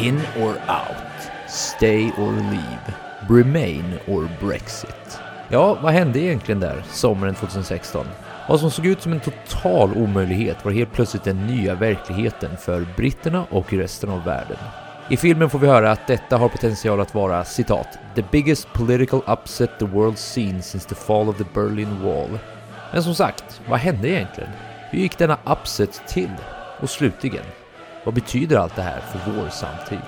In or out? Stay or leave? Remain or Brexit? Ja, vad hände egentligen där sommaren 2016? Vad som såg ut som en total omöjlighet var helt plötsligt den nya verkligheten för britterna och resten av världen. I filmen får vi höra att detta har potential att vara citat “the biggest political upset the world seen since the fall of the Berlin Wall”. Men som sagt, vad hände egentligen? Hur gick denna upset till? Och slutligen, vad betyder allt det här för vår samtid?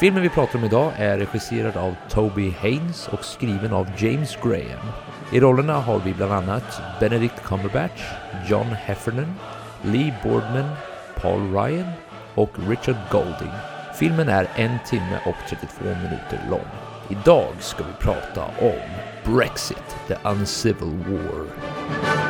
Filmen vi pratar om idag är regisserad av Toby Haynes och skriven av James Graham. I rollerna har vi bland annat Benedict Cumberbatch, John Heffernan, Lee Boardman, Paul Ryan och Richard Golding. Filmen är en timme och 32 minuter lång. Idag ska vi prata om Brexit, the uncivil war.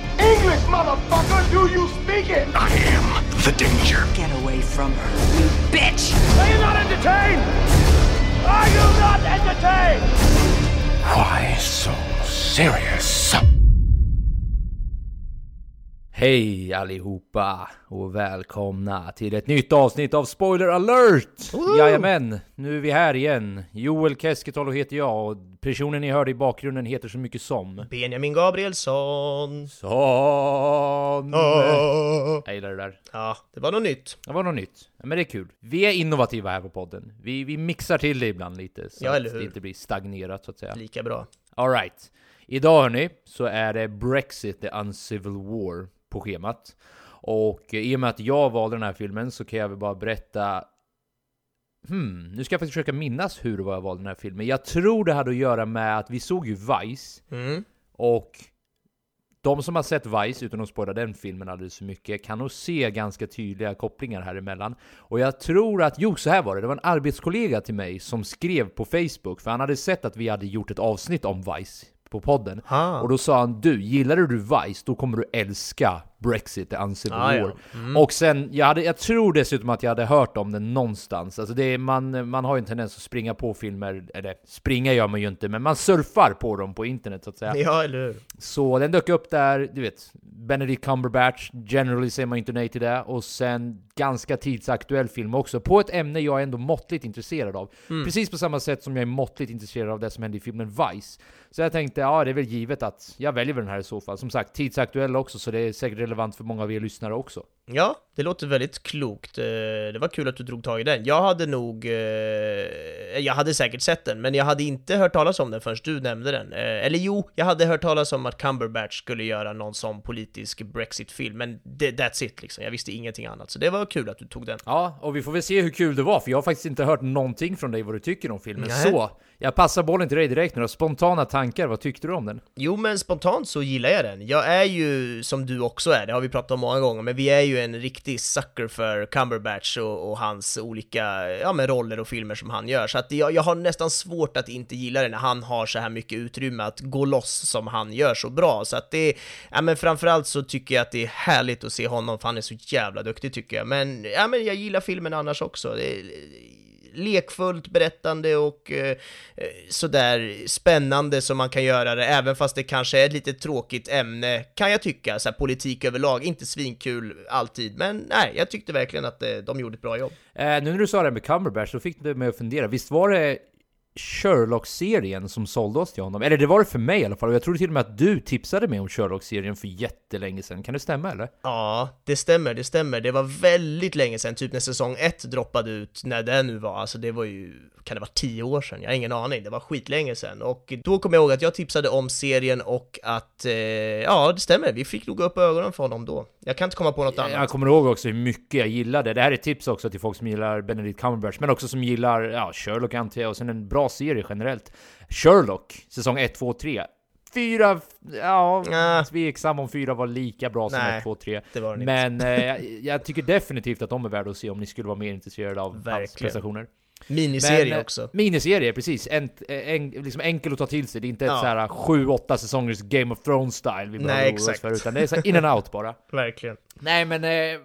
English, motherfucker! Do you speak it? I am the danger. Get away from her, you bitch! Are you not entertained? Are you not entertained? Why so serious? Hej allihopa och välkomna till ett nytt avsnitt av Spoiler alert! Jajamän, nu är vi här igen. Joel Keskitalo heter jag och personen ni hörde i bakgrunden heter så mycket som... Benjamin Gabrielsson. Son... Ah. Jag gillar det där. Ja, det var något nytt. Det var något nytt. Ja, men det är kul. Vi är innovativa här på podden. Vi, vi mixar till det ibland lite så Ja, att det inte blir stagnerat så att säga. Lika bra. Alright. Idag hörni, så är det Brexit, the uncivil war, på schemat. Och i och med att jag valde den här filmen så kan jag väl bara berätta Hmm, nu ska jag faktiskt försöka minnas hur det var jag valde den här filmen. Jag tror det hade att göra med att vi såg ju Vice, Mm. och de som har sett Vice, utan att spoila den filmen alldeles för mycket, kan nog se ganska tydliga kopplingar här emellan. Och jag tror att, jo så här var det, det var en arbetskollega till mig som skrev på Facebook, för han hade sett att vi hade gjort ett avsnitt om Vice på podden. Ah. Och då sa han du, gillar du Vice, då kommer du älska Brexit, the uncivil Ah, ja. war. Och sen, jag, hade, jag tror dessutom att jag hade hört om den någonstans. Alltså det är, man, man har ju en tendens att springa på filmer, eller springa gör man ju inte, men man surfar på dem på internet så att säga. Ja, eller hur? Så den dök upp där, du vet, Benedict Cumberbatch, generally säger man inte nej till det, och sen ganska tidsaktuell film också, på ett ämne jag är ändå måttligt intresserad av. Precis på samma sätt som jag är måttligt intresserad av det som hände i filmen Vice. Så jag tänkte, ja det är väl givet att jag väljer väl den här i så fall. Som sagt, tidsaktuell också, så det är säkert relevant för många av er lyssnare också. Ja, det låter väldigt klokt. Eh, Det var kul att du drog tag i den. Jag hade nog... eh, Jag hade säkert sett den, men jag hade inte hört talas om den förrän du nämnde den. Eh, Eller jo, jag hade hört talas om att Cumberbatch skulle göra någon sån politisk Brexit-film, men that's it liksom. Jag visste ingenting annat, så det var kul att du tog den. Ja, och vi får väl se hur kul det var, för jag har faktiskt inte hört någonting från dig vad du tycker om filmen. Nej. Så, jag passar bollen till dig direkt nu. Spontana tankar, vad tyckte du om den? Jo, men spontant så gillar jag den. Jag är ju, som du också är, det har vi pratat om många gånger, men vi är ju en riktig sucker för Cumberbatch och, och hans olika ja, men roller och filmer som han gör. Så att jag, jag har nästan svårt att inte gilla det när han har så här mycket utrymme att gå loss som han gör så bra. Så att det, ja men framförallt så tycker jag att det är härligt att se honom, för han är så jävla duktig tycker jag. Men, ja men jag gillar filmen annars också. Det lekfullt berättande och eh, eh, sådär spännande som man kan göra det, även fast det kanske är ett lite tråkigt ämne, kan jag tycka, så här, politik överlag, inte svinkul alltid, men nej, jag tyckte verkligen att eh, de gjorde ett bra jobb. Eh, nu när du sa det här med Cumberbatch, så fick det mig att fundera. Visst var det Sherlock-serien som sålde oss till honom? Eller det var det för mig i alla fall, och jag tror till och med att du tipsade mig om Sherlock-serien för jättelänge sedan. Kan det stämma eller? Ja, det stämmer, det stämmer. Det var väldigt länge sedan, typ när säsong 1 droppade ut, när det nu var, alltså det var ju, kan det vara tio år sedan? Jag har ingen aning, det var skitlänge sedan. Och då kommer jag ihåg att jag tipsade om serien och att, eh, ja det stämmer, vi fick nog upp ögonen för honom då. Jag kan inte komma på något annat. Jag kommer ihåg också hur mycket jag gillade. Det här är ett tips också till folk som gillar Benedict Cumberbatch, men också som gillar ja, Sherlock antar jag, och sen en bra serie generellt. Sherlock, säsong 1, 2, 3. fyra, ja, Ah. tveksam om fyra var lika bra som Nej, 1, 2, 3. det var den Men eh, jag, jag tycker definitivt att de är värda att se om ni skulle vara mer intresserade av hans Verkligen. prestationer. Miniserie Men, eh, också. Miniserie, precis. En, en, liksom enkel att ta till sig. Det är inte ett Ja. så här 7-8 säsongers Game of Thrones-style vi behöver Nej, oroa oss exakt. för, utan det är så in and out bara. Verkligen. Nej men, eh,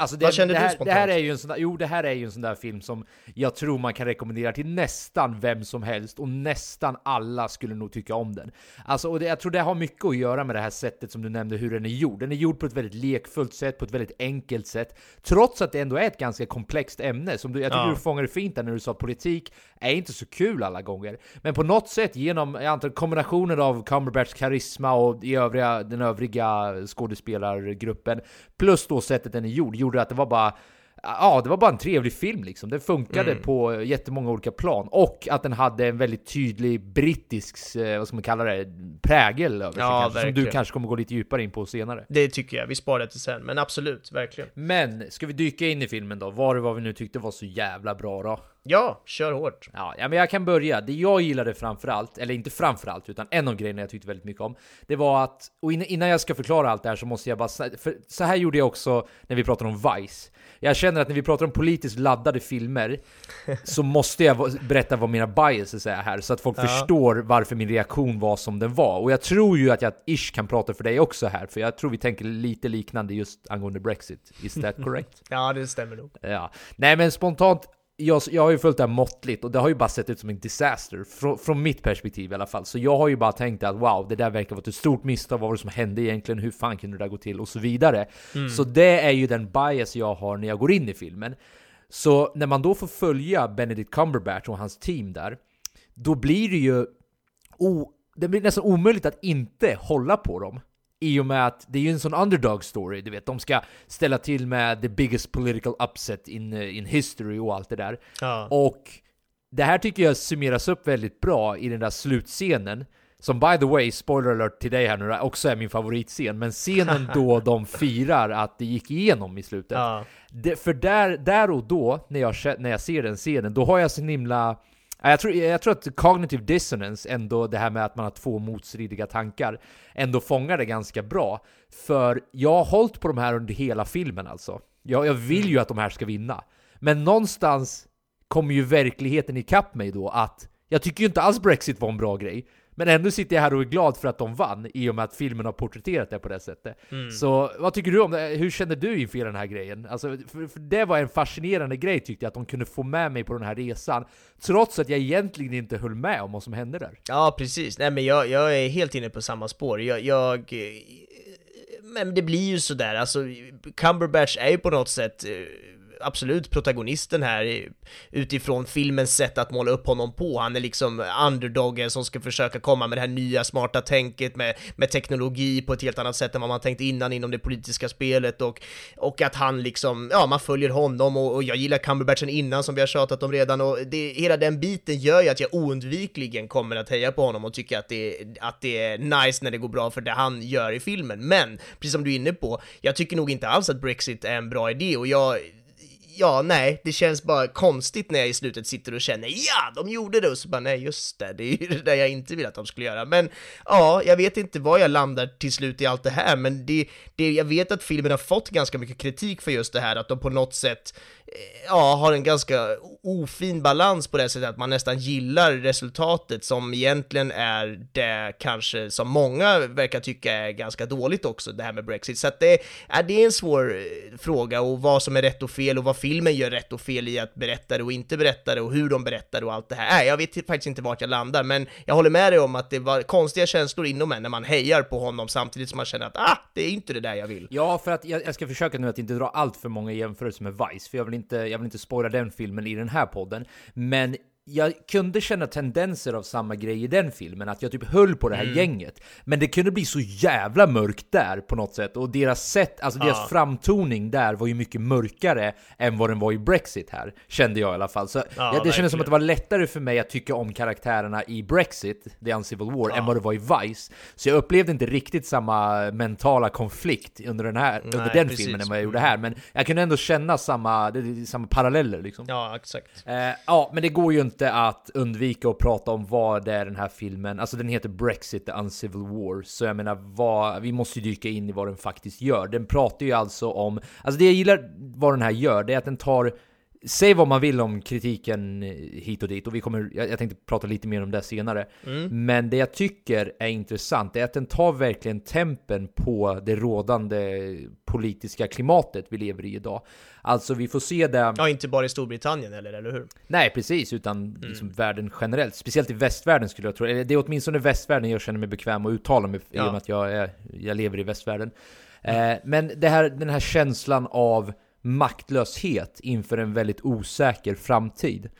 alltså det, Vad känner det, du här, spontant? det här är ju en sån där, jo det här är ju en sån där film som jag tror man kan rekommendera till nästan vem som helst och nästan alla skulle nog tycka om den. Alltså, och det, jag tror det har mycket att göra med det här sättet som du nämnde hur den är gjord. Den är gjord på ett väldigt lekfullt sätt, på ett väldigt enkelt sätt, trots att det ändå är ett ganska komplext ämne. Som du, jag tycker Ja. du fångade fint där när du sa att politik är inte så kul alla gånger. Men på något sätt genom jag antar, kombinationen av Cumberbatchs karisma och i övriga, den övriga skådespelargruppen, plus då sättet den är gjord, gjorde att det var bara Ja, det var bara en trevlig film liksom. Den funkade Mm. på jättemånga olika plan. Och att den hade en väldigt tydlig brittisk, eh, vad ska man kalla det, prägel över sig Ja, kanske, Som du kanske kommer gå lite djupare in på senare. Det tycker jag, vi sparar det till sen, men absolut, verkligen. Men, ska vi dyka in i filmen då? Vad det var vi nu tyckte var så jävla bra då? Ja, kör hårt. Ja, ja, men jag kan börja. Det jag gillade framförallt, eller inte framförallt, utan en av grejerna jag tyckte väldigt mycket om, det var att, och innan- jag ska förklara allt det här så måste jag bara för så här gjorde jag också när vi pratade om Vice. Jag känner att när vi pratar om politiskt laddade filmer så måste jag berätta vad mina biases är här, så att folk Ja. förstår varför min reaktion var som den var. Och jag tror ju att jag ish kan prata för dig också här, för jag tror vi tänker lite liknande just angående Brexit. Is that correct? Ja, det stämmer nog. Ja, nej men spontant, jag, jag har ju följt det här måttligt och det har ju bara sett ut som en disaster, från, från mitt perspektiv i alla fall. Så jag har ju bara tänkt att wow, det där verkar vara ett stort misstag, vad var det som hände egentligen, hur fan kunde det där gå till och så vidare. Så det är ju den bias jag har när jag går in i filmen. Så när man då får följa Benedict Cumberbatch och hans team där, då blir det ju o, det blir nästan omöjligt att inte hålla på dem. I och med att det är ju en sån underdog story, du vet, de ska ställa till med the biggest political upset in, eh, in history och allt det där. Ja. Och det här tycker jag summeras upp väldigt bra i den där slutscenen. Som by the way, spoiler alert till dig här nu, också är min favoritscen. Men scenen då de firar att det gick igenom i slutet. Ja. Det, för där, där och då, när jag, när jag ser den scenen, då har jag så himla... Ja, Jag tror, jag tror att cognitive dissonance, ändå det här med att man har två motstridiga tankar, ändå fångar det ganska bra. För jag har hållit på de här under hela filmen alltså. Jag, jag vill ju att de här ska vinna. Men någonstans kommer ju verkligheten ikapp mig då att jag tycker ju inte alls Brexit var en bra grej. Men ändå sitter jag här och är glad för att de vann i och med att filmen har porträtterat det på det sättet. Så vad tycker du om det? Hur känner du inför den här grejen? Alltså, för, för det var en fascinerande grej tyckte jag, att de kunde få med mig på den här resan. Trots att jag egentligen inte höll med om vad som hände där. Ja, precis. Nej, men jag, jag är helt inne på samma spår. Jag, jag... eh, Men det blir ju sådär, alltså Cumberbatch är ju på något sätt eh, absolut protagonisten här utifrån filmens sätt att måla upp honom på. Han är liksom underdogen som ska försöka komma med det här nya smarta tänket med, med teknologi på ett helt annat sätt än vad man tänkt innan inom det politiska spelet och, och att han liksom, ja, man följer honom och, och jag gillar Cumberbatchen innan som vi har tjatat om redan och det, hela den biten gör ju att jag oundvikligen kommer att heja på honom och tycka att det, att det är nice när det går bra för det han gör i filmen. Men, precis som du är inne på, jag tycker nog inte alls att Brexit är en bra idé och jag Ja, nej, det känns bara konstigt när jag i slutet sitter och känner ja, de gjorde det och så bara nej, just det, det är ju det där jag inte vill att de skulle göra. Men ja, jag vet inte var jag landar till slut i allt det här, men det, det, jag vet att filmen har fått ganska mycket kritik för just det här, att de på något sätt eh, ja, har en ganska ofin balans på det sättet att man nästan gillar resultatet som egentligen är det kanske som många verkar tycka är ganska dåligt också, det här med Brexit. Så att det, är, det är en svår eh, fråga och vad som är rätt och fel och vad filmen gör rätt och fel i att berätta det och inte berätta det och hur de berättar det och allt det här. Nej, jag vet faktiskt inte vart jag landar, men jag håller med dig om att det var konstiga känslor inom en när man hejar på honom samtidigt som man känner att ah, det är inte det där jag vill. Ja, för att jag, jag ska försöka nu att inte dra allt för många jämförelser med Vice, för jag vill inte, jag vill inte spoila den filmen i den här podden. Men jag kunde känna tendenser av samma grej i den filmen, att jag typ höll på det här gänget. Men det kunde bli så jävla mörkt där på något sätt, och deras sätt, alltså deras framtoning där var ju mycket mörkare än vad den var i Brexit här, kände jag i alla fall. Så ja, det kändes som att det var lättare för mig att tycka om karaktärerna i Brexit, The Uncivil War, än vad det var i Vice. Så jag upplevde inte riktigt samma mentala konflikt under den här, under den precis. filmen än vad jag gjorde här, men jag kunde ändå känna samma, samma paralleller liksom. Ja, exakt. Eh, ja, men det går ju inte inte att undvika att prata om vad det är den här filmen, alltså den heter Brexit, the Uncivil War, så jag menar, vad, vi måste ju dyka in i vad den faktiskt gör. Den pratar ju alltså om, alltså det jag gillar vad den här gör, det är att den tar Säg vad man vill om kritiken hit och dit, och vi kommer, jag, jag tänkte prata lite mer om det senare. Mm. Men det jag tycker är intressant är att den tar verkligen tempen på det rådande politiska klimatet vi lever i idag. Alltså vi får se det... Ja, inte bara i Storbritannien eller, eller hur? Nej, precis, utan liksom världen generellt. Speciellt i västvärlden skulle jag tro. Eller det är åtminstone västvärlden jag känner mig bekväm att uttala mig i Ja. och med att jag, är, jag lever i västvärlden. Eh, men här, den här känslan av maktlöshet inför en väldigt osäker framtid.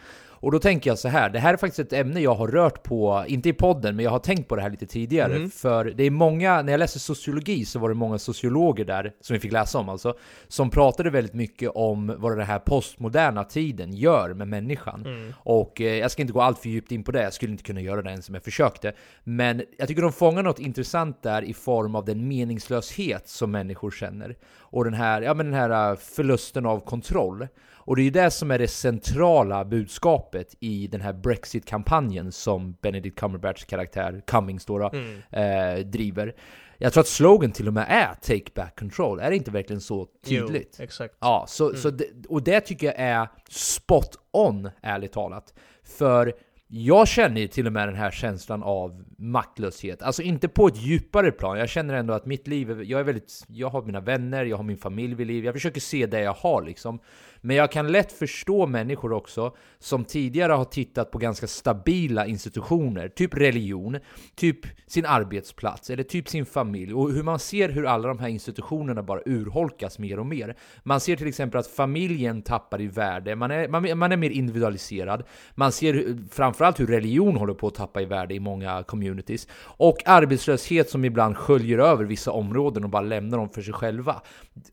Och då tänker jag så här, det här är faktiskt ett ämne jag har rört på, inte i podden, men jag har tänkt på det här lite tidigare. För det är många, när jag läste sociologi så var det många sociologer där, som vi fick läsa om alltså, som pratade väldigt mycket om vad den här postmoderna tiden gör med människan. Och eh, jag ska inte gå allt för djupt in på det, jag skulle inte kunna göra det ens om jag försökte. Men jag tycker de fångar något intressant där i form av den meningslöshet som människor känner. Och den här, ja, men den här eh, förlusten av kontroll. Och det är ju det som är det centrala budskapet i den här Brexit-kampanjen som Benedict Cumberbatchs karaktär Cummings då, då eh, driver. Jag tror att slogan till och med är 'Take back control', är det inte verkligen så tydligt? Jo, exakt. Ja, så, så det, och det tycker jag är spot on, ärligt talat. För jag känner till och med den här känslan av maktlöshet. Alltså inte på ett djupare plan. Jag känner ändå att mitt liv, jag är väldigt, jag har mina vänner, jag har min familj vid liv. Jag försöker se det jag har liksom. Men jag kan lätt förstå människor också som tidigare har tittat på ganska stabila institutioner, typ religion, typ sin arbetsplats eller typ sin familj och hur man ser hur alla de här institutionerna bara urholkas mer och mer. Man ser till exempel att familjen tappar i värde, man är, man, man är mer individualiserad, man ser framförallt hur religion håller på att tappa i värde i många communities och arbetslöshet som ibland sköljer över vissa områden och bara lämnar dem för sig själva.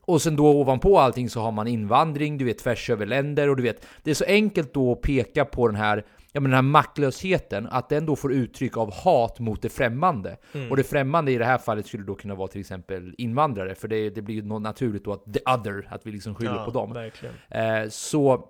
Och sen då ovanpå allting så har man invandring, du vet tvärs över länder och du vet, det är så enkelt då att peka på den här Ja men den här maktlösheten, att den då får uttryck av hat mot det främmande. Och det främmande i det här fallet skulle då kunna vara till exempel invandrare, för det, det blir ju naturligt då att the other, att vi liksom skyller på dem. Eh, så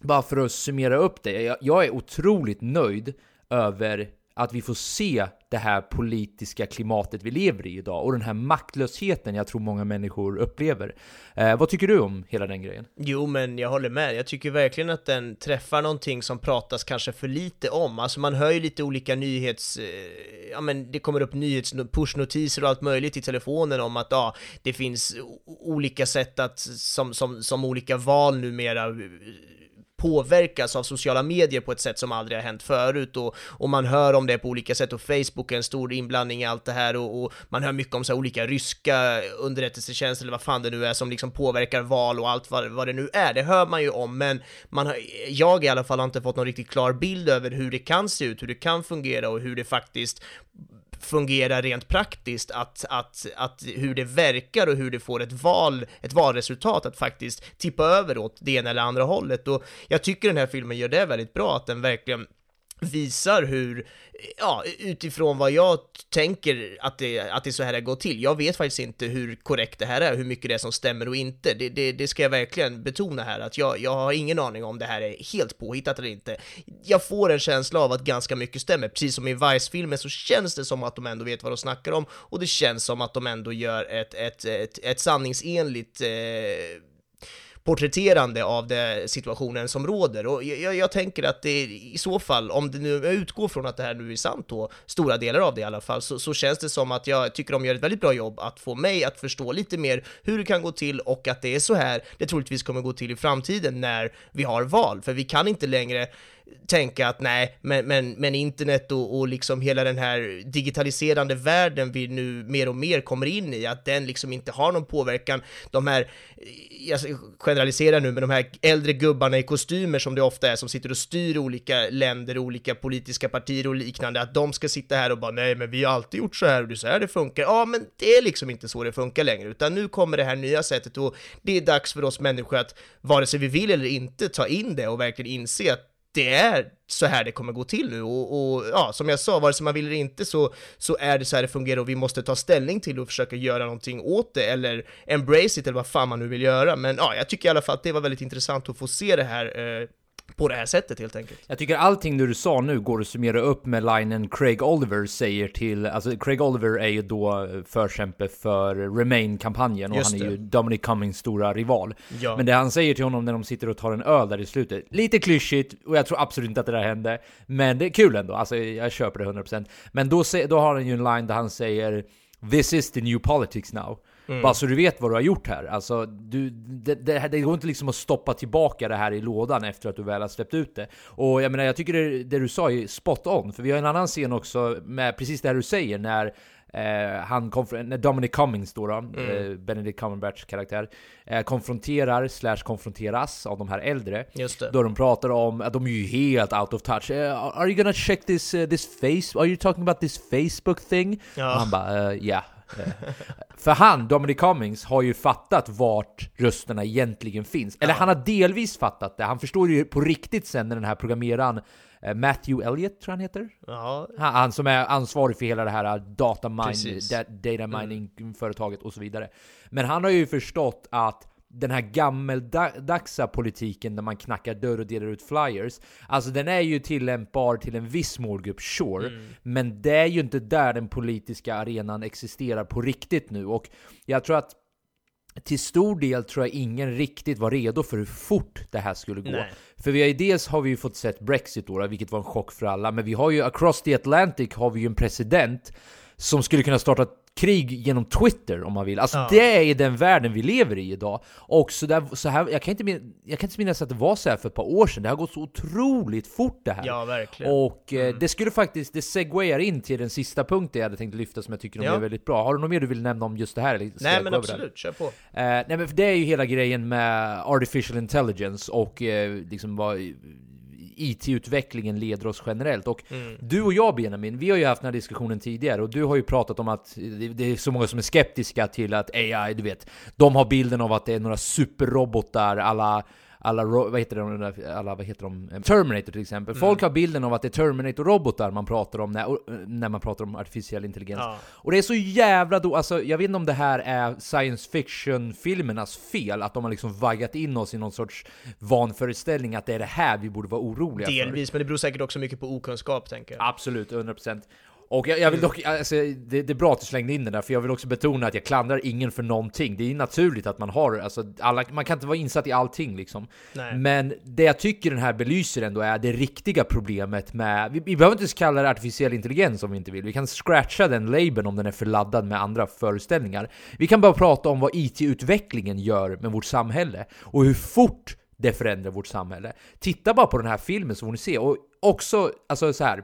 bara för att summera upp det, jag, jag är otroligt nöjd över att vi får se det här politiska klimatet vi lever i idag och den här maktlösheten jag tror många människor upplever. Eh, vad tycker du om hela den grejen? Jo, men jag håller med. Jag tycker verkligen att den träffar någonting som pratas kanske för lite om. Alltså man hör ju lite olika nyhets... eh, Ja men det kommer upp nyhets pushnotiser och allt möjligt i telefonen om att ja, det finns olika sätt att, som, som, som olika val numera eh, påverkas av sociala medier på ett sätt som aldrig har hänt förut och, och man hör om det på olika sätt och Facebook är en stor inblandning i allt det här och, och man hör mycket om så här olika ryska underrättelsetjänster eller vad fan det nu är som liksom påverkar val och allt vad, vad det nu är, det hör man ju om men man har, jag i alla fall har inte fått någon riktigt klar bild över hur det kan se ut, hur det kan fungera och hur det faktiskt fungerar rent praktiskt, att, att, att hur det verkar och hur det får ett val, ett valresultat att faktiskt tippa över åt det ena eller andra hållet. Och jag tycker den här filmen gör det väldigt bra, att den verkligen visar hur, ja, utifrån vad jag tänker att det, att det är så här det går till. Jag vet faktiskt inte hur korrekt det här är, hur mycket det är som stämmer och inte. Det, det, det ska jag verkligen betona här, att jag, jag har ingen aning om det här är helt påhittat eller inte. Jag får en känsla av att ganska mycket stämmer, precis som i Vice-filmen så känns det som att de ändå vet vad de snackar om och det känns som att de ändå gör ett, ett, ett, ett sanningsenligt eh, porträtterande av det situationen som råder. Och jag, jag, tänker att det i så fall, om det nu, jag utgår från att det här nu är sant då, stora delar av det i alla fall, så, så känns det som att jag tycker de gör ett väldigt bra jobb att få mig att förstå lite mer hur det kan gå till och att det är så här det troligtvis kommer gå till i framtiden när vi har val, för vi kan inte längre tänka att nej, men, men, men internet och, och liksom hela den här digitaliserande världen vi nu mer och mer kommer in i, att den liksom inte har någon påverkan. De här, jag generaliserar nu, men de här äldre gubbarna i kostymer som det ofta är, som sitter och styr olika länder, olika politiska partier och liknande, att de ska sitta här och bara nej, men vi har alltid gjort så här och det är så här det funkar. Ja, men det är liksom inte så det funkar längre, utan nu kommer det här nya sättet och det är dags för oss människor att, vare sig vi vill eller inte, ta in det och verkligen inse att det är så här det kommer gå till nu och, och ja, som jag sa, vare sig man vill eller inte så, så är det så här det fungerar och vi måste ta ställning till och försöka göra någonting åt det eller embrace it eller vad fan man nu vill göra. Men ja, jag tycker i alla fall att det var väldigt intressant att få se det här eh, på det här sättet helt enkelt. Jag tycker allting du sa nu går att summera upp med linen Craig Oliver säger till, alltså Craig Oliver är ju då förkämpe för Remain-kampanjen och Just han är det. ju Dominic Cummings stora rival. Ja. Men det han säger till honom när de sitter och tar en öl där i slutet, lite klyschigt och jag tror absolut inte att det där hände, men det är kul ändå, alltså jag köper det 100%. Men då, då har han ju en line där han säger This is the new politics now. Mm. Bara så du vet vad du har gjort här. Alltså, du, det, det, det går inte liksom att stoppa tillbaka det här i lådan efter att du väl har släppt ut det. Och jag menar, jag tycker det, det du sa är spot on. För vi har en annan scen också med precis det här du säger när Eh, han när Dominic Cummings då, då Mm. eh, Benedict Cumberbatchs karaktär, eh, konfronterar slash konfronteras av de här äldre. Då de pratar om att de är ju helt out of touch. Eh, are you gonna check this, uh, this face? Are you talking about this Facebook thing? Ja. Och han bara, uh, yeah. Eh, För han, Dominic Cummings, har ju fattat vart rösterna egentligen finns. Eller han har delvis fattat det. Han förstår ju på riktigt sen när den här programmeraren eh, Matthew Elliott, tror jag han heter? Ja, Han, han som är ansvarig för hela det här data, mine, da, data mining-företaget och så vidare. Men han har ju förstått att den här gammeldagsa politiken där man knackar dörr och delar ut flyers, alltså den är ju tillämpbar till en viss målgrupp, sure, men det är ju inte där den politiska arenan existerar på riktigt nu. Och jag tror att till stor del tror jag ingen riktigt var redo för hur fort det här skulle gå. Nej. För vi har ju dels har vi ju fått sett Brexit då, vilket var en chock för alla, men vi har ju across the Atlantic har vi ju en president som skulle kunna starta krig genom Twitter om man vill. Alltså Ja. det är den världen vi lever i idag. Och så, där, så här, jag kan, inte, min- jag kan inte minnas att det var så här för ett par år sedan, det har gått så otroligt fort det här. ja verkligen. Och eh, det skulle faktiskt, det segwayar in till den sista punkten jag hade tänkt lyfta som jag tycker Ja. är väldigt bra. Har du något mer du vill nämna om just det här? Eller Nej men absolut, kör på. Eh, nej men för det är ju hela grejen med artificial intelligence och eh, liksom vad IT-utvecklingen leder oss generellt. Och Mm. du och jag Benjamin, vi har ju haft den här diskussionen tidigare och du har ju pratat om att det, är så många som är skeptiska till att AI, du vet, de har bilden av att det är några superrobotar alla alla, vad heter de, alla, vad heter de? Terminator till exempel. Mm. Folk har bilden av att det är Terminator-robotar man pratar om när, eh, när man pratar om artificiell intelligens. Ja. Och det är så jävla då, alltså jag vet inte om det här är science fiction-filmernas fel, att de har liksom vaggat in oss i någon sorts vanföreställning att det är det här vi borde vara oroliga för. Delvis, men det beror säkert också mycket på okunskap tänker jag. Absolut, 100%. Och jag, jag vill dock, alltså, det, det är bra att du slängde in det där, för jag vill också betona att jag klandrar ingen för någonting. Det är naturligt att man har, alltså, alla, man kan inte vara insatt i allting liksom. Nej. Men det jag tycker den här belyser ändå är det riktiga problemet med, vi, vi behöver inte ens kalla det artificiell intelligens om vi inte vill. Vi kan scratcha den labeln om den är förladdad med andra föreställningar. Vi kan bara prata om vad IT-utvecklingen gör med vårt samhälle och hur fort det förändrar vårt samhälle. Titta bara på den här filmen så får ni se. Och också, alltså så här.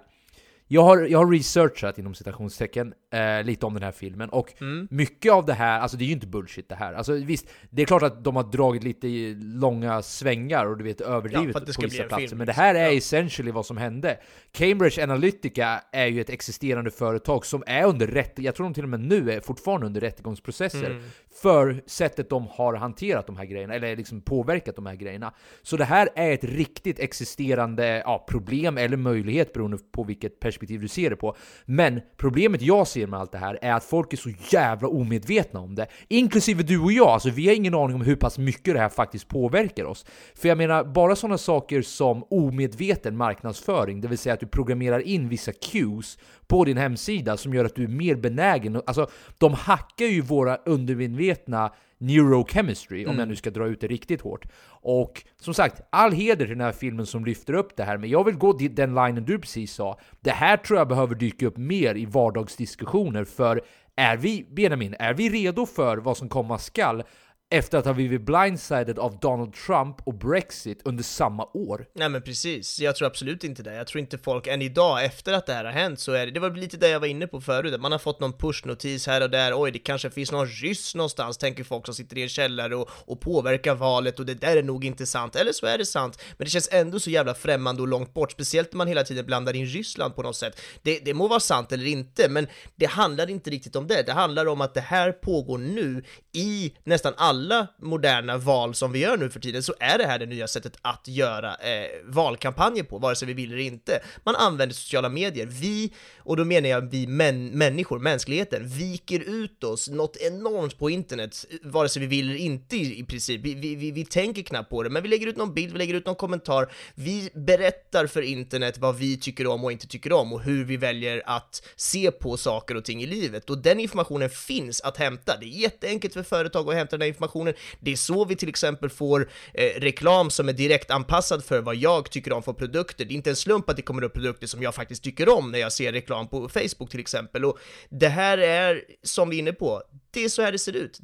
Jag har, jag har researchat inom citationstecken eh, lite om den här filmen och mycket av det här, alltså det är ju inte bullshit det här. Alltså visst, det är klart att de har dragit lite långa svängar och du vet Ja, överdrivet ska på vissa platser. film, men det liksom. här är Ja. essentially vad som hände. Cambridge Analytica är ju ett existerande företag som är under rätt, jag tror de till och med nu är fortfarande under rättegångsprocesser Mm. för sättet de har hanterat de här grejerna, eller liksom påverkat de här grejerna. Så det här är ett riktigt existerande ja, problem eller möjlighet beroende på vilket perspektiv du ser det på. Men problemet jag ser med allt det här är att folk är så jävla omedvetna om det. Inklusive du och jag, alltså vi har ingen aning om hur pass mycket det här faktiskt påverkar oss. För jag menar, bara sådana saker som omedveten marknadsföring, det vill säga att du programmerar in vissa cues på din hemsida som gör att du är mer benägen. Alltså, de hackar ju våra undermedvetna neurochemistry, om jag nu ska dra ut det riktigt hårt. Och som sagt, all heder till den här filmen som lyfter upp det här, men jag vill gå den linen du precis sa. Det här tror jag behöver dyka upp mer i vardagsdiskussioner, för är vi, Benjamin, är vi redo för vad som komma skall efter att ha blivit blindsided av Donald Trump och Brexit under samma år? Nej men precis, jag tror absolut inte det. Jag tror inte folk, än idag efter att det här har hänt så är det, det var lite det jag var inne på förut, att man har fått någon pushnotis här och där, oj det kanske finns någon ryss någonstans, tänker folk som sitter i en källare och, och påverkar valet och det där är nog inte sant, eller så är det sant, men det känns ändå så jävla främmande och långt bort, speciellt när man hela tiden blandar in Ryssland på något sätt. Det, det må vara sant eller inte, men det handlar inte riktigt om det, det handlar om att det här pågår nu i nästan alla alla moderna val som vi gör nu för tiden så är det här det nya sättet att göra eh, valkampanjer på, vare sig vi vill eller inte. Man använder sociala medier. Vi, och då menar jag vi män, människor, mänskligheten, viker ut oss något enormt på internet, vare sig vi vill eller inte i, i princip. Vi, vi, vi, vi tänker knappt på det, men vi lägger ut någon bild, vi lägger ut någon kommentar, vi berättar för internet vad vi tycker om och inte tycker om och hur vi väljer att se på saker och ting i livet. Och den informationen finns att hämta. Det är jätteenkelt för företag att hämta den här informationen. Det är så vi till exempel får eh, reklam som är direkt anpassad för vad jag tycker om för produkter. Det är inte en slump att det kommer upp produkter som jag faktiskt tycker om när jag ser reklam på Facebook till exempel. Och det här är, som vi är inne på, det är så här det ser ut.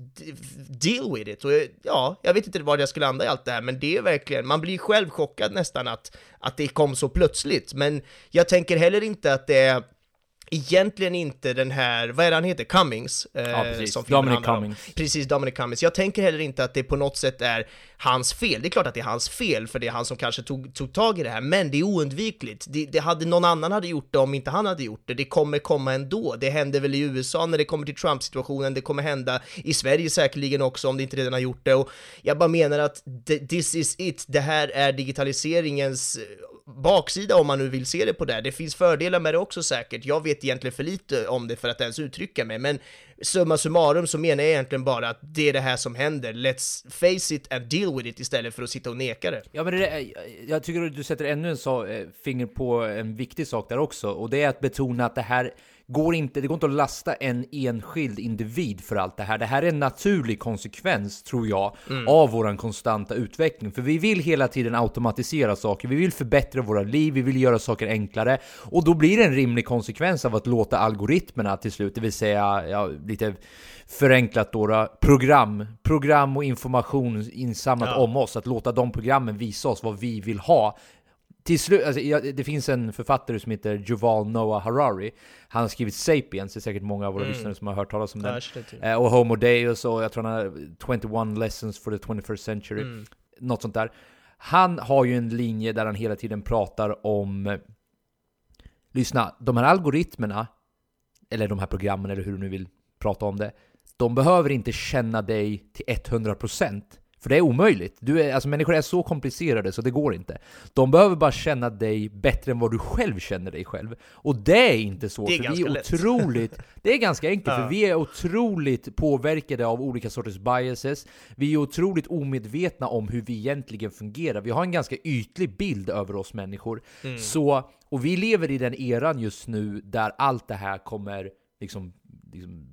Deal with it. Och eh, ja, jag vet inte var jag skulle landa i allt det här, men det är verkligen, man blir själv chockad nästan att, att det kom så plötsligt. Men jag tänker heller inte att det är egentligen inte den här, vad är det han heter, Cummings? Eh, Ja, precis. som Dominic handlar om. Cummings. Precis, Dominic Cummings. Jag tänker heller inte att det på något sätt är hans fel. Det är klart att det är hans fel, för det är han som kanske tog, tog tag i det här, men det är oundvikligt. Det, det hade, någon annan hade gjort det om inte han hade gjort det. Det kommer komma ändå. Det händer väl i USA när det kommer till Trump-situationen, det kommer hända i Sverige säkerligen också om det inte redan har gjort det. Och jag bara menar att th- this is it. Det här är digitaliseringens eh, baksida om man nu vill se det på det. Det finns fördelar med det också säkert. Jag vet egentligen för lite om det för att ens uttrycka mig, men summa summarum så menar jag egentligen bara att det är det här som händer. Let's face it and deal with it istället för att sitta och neka det. Ja, men det, jag tycker att du sätter ännu en så, eh, finger på en viktig sak där också, och det är att betona att det här går inte, det går inte att lasta en enskild individ för allt det här. Det här är en naturlig konsekvens, tror jag, av våran konstanta utveckling. För vi vill hela tiden automatisera saker, vi vill förbättra våra liv, vi vill göra saker enklare, och då blir det en rimlig konsekvens av att låta algoritmerna till slut, det vill säga, ja, lite förenklat då program, program och information insamlat Ja. om oss, att låta de programmen visa oss vad vi vill ha. Till slut, alltså, det finns en författare som heter Yuval Noah Harari. Han har skrivit Sapiens, det är säkert många av våra lyssnare som har hört talas om den. Ja. Eh, och Homo Deus och jag tror han har 21 lessons for the 21st century. Något sånt där. Han har ju en linje där han hela tiden pratar om Lyssna, de här algoritmerna Eller de här programmen eller hur du nu vill prata om det De behöver inte känna dig till 100% För det är omöjligt. Du är, alltså människor är så komplicerade så det går inte. De behöver bara känna dig bättre än vad du själv känner dig själv. Och det är inte så, Det är för vi är lätt. otroligt... Det är ganska enkelt, Ja. för vi är otroligt påverkade av olika sorters biases. Vi är otroligt omedvetna om hur vi egentligen fungerar. Vi har en ganska ytlig bild över oss människor. Mm. Så, och vi lever i den eran just nu där allt det här kommer liksom, liksom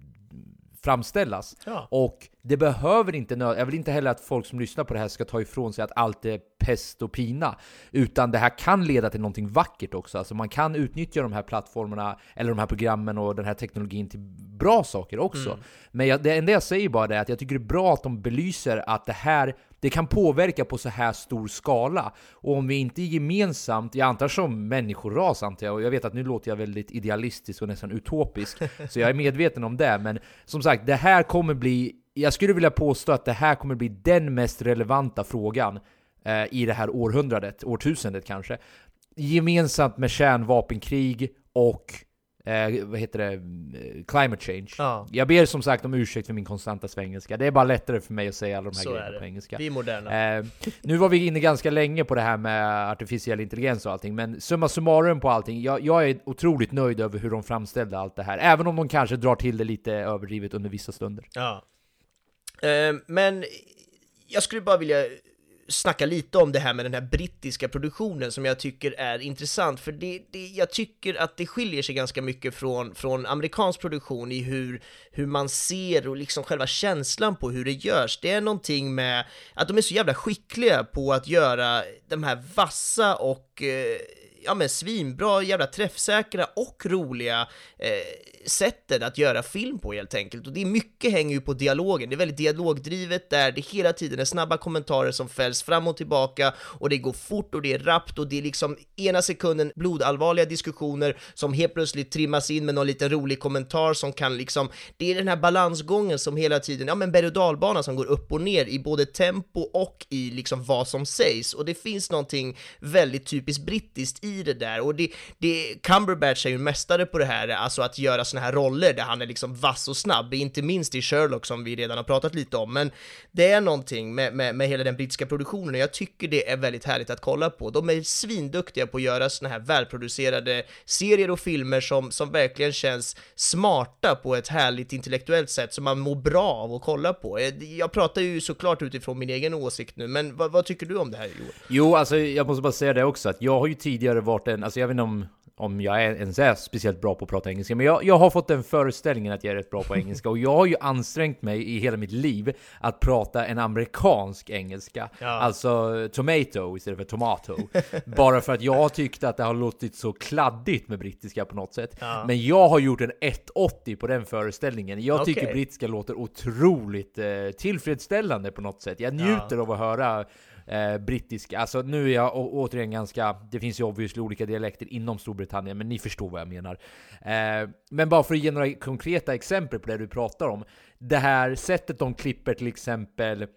framställas. Ja. Och det behöver inte Jag vill inte heller att folk som lyssnar på det här ska ta ifrån sig att allt är pest och pina. Utan det här kan leda till någonting vackert också. Alltså man kan utnyttja de här plattformarna, eller de här programmen och den här teknologin till bra saker också. Men jag, det enda jag säger bara är att jag tycker det är bra att de belyser att det här det kan påverka på så här stor skala. Och om vi inte gemensamt, jag antar som människoras antar jag, och jag vet att nu låter jag väldigt idealistisk och nästan utopisk, så jag är medveten om det, men som sagt, det här kommer bli, jag skulle vilja påstå att det här kommer bli den mest relevanta frågan eh, i det här århundradet, årtusendet kanske. Gemensamt med kärnvapenkrig och Eh, vad heter det? Eh, Climate change. Ja. Jag ber som sagt om ursäkt för min konstanta svengelska. Det är bara lättare för mig att säga alla de här Så grejerna på engelska. Vi är moderna. Eh, nu var vi inne ganska länge på det här med artificiell intelligens och allting, men summa summarum på allting, jag, jag är otroligt nöjd över hur de framställde allt det här, även om de kanske drar till det lite överdrivet under vissa stunder. Ja. Eh, men jag skulle bara vilja snacka lite om det här med den här brittiska produktionen som jag tycker är intressant, för det, det, jag tycker att det skiljer sig ganska mycket från, från amerikansk produktion i hur, hur man ser och liksom själva känslan på hur det görs. Det är någonting med att de är så jävla skickliga på att göra de här vassa och eh, ja men svinbra, jävla träffsäkra och roliga eh, sättet att göra film på helt enkelt. Och det är mycket hänger ju på dialogen, det är väldigt dialogdrivet där det hela tiden är snabba kommentarer som fälls fram och tillbaka och det går fort och det är rappt och det är liksom ena sekunden blodallvarliga diskussioner som helt plötsligt trimmas in med någon liten rolig kommentar som kan liksom, det är den här balansgången som hela tiden, ja men berg och dalbana som går upp och ner i både tempo och i liksom vad som sägs och det finns någonting väldigt typiskt brittiskt i det där. Och det, det, Cumberbatch är ju mästare på det här, alltså att göra såna här roller där han är liksom vass och snabb, inte minst i Sherlock som vi redan har pratat lite om. Men det är någonting med, med, med hela den brittiska produktionen och jag tycker det är väldigt härligt att kolla på. De är svinduktiga på att göra såna här välproducerade serier och filmer som, som verkligen känns smarta på ett härligt intellektuellt sätt som man mår bra av att kolla på. Eh, jag pratar ju såklart utifrån min egen åsikt nu, men vad, vad tycker du om det här Joel? Jo, alltså jag måste bara säga det också, att jag har ju tidigare varit en, alltså jag vet inte om om jag är ens är speciellt bra på att prata engelska, men jag, jag har fått den föreställningen att jag är rätt bra på engelska och jag har ju ansträngt mig i hela mitt liv att prata en amerikansk engelska, ja. alltså tomato istället för tomato, bara för att jag tyckte att det har låtit så kladdigt med brittiska på något sätt. Ja. Men jag har gjort en 180 på den föreställningen. Jag okay. tycker brittiska låter otroligt eh, tillfredsställande på något sätt. Jag njuter ja. av att höra eh, brittiska. Alltså nu är jag återigen ganska, det finns ju obviously olika dialekter inom Storbritannien, men ni förstår vad jag menar. Eh, men bara för att ge några konkreta exempel på det du pratar om. Det här sättet de klipper till exempel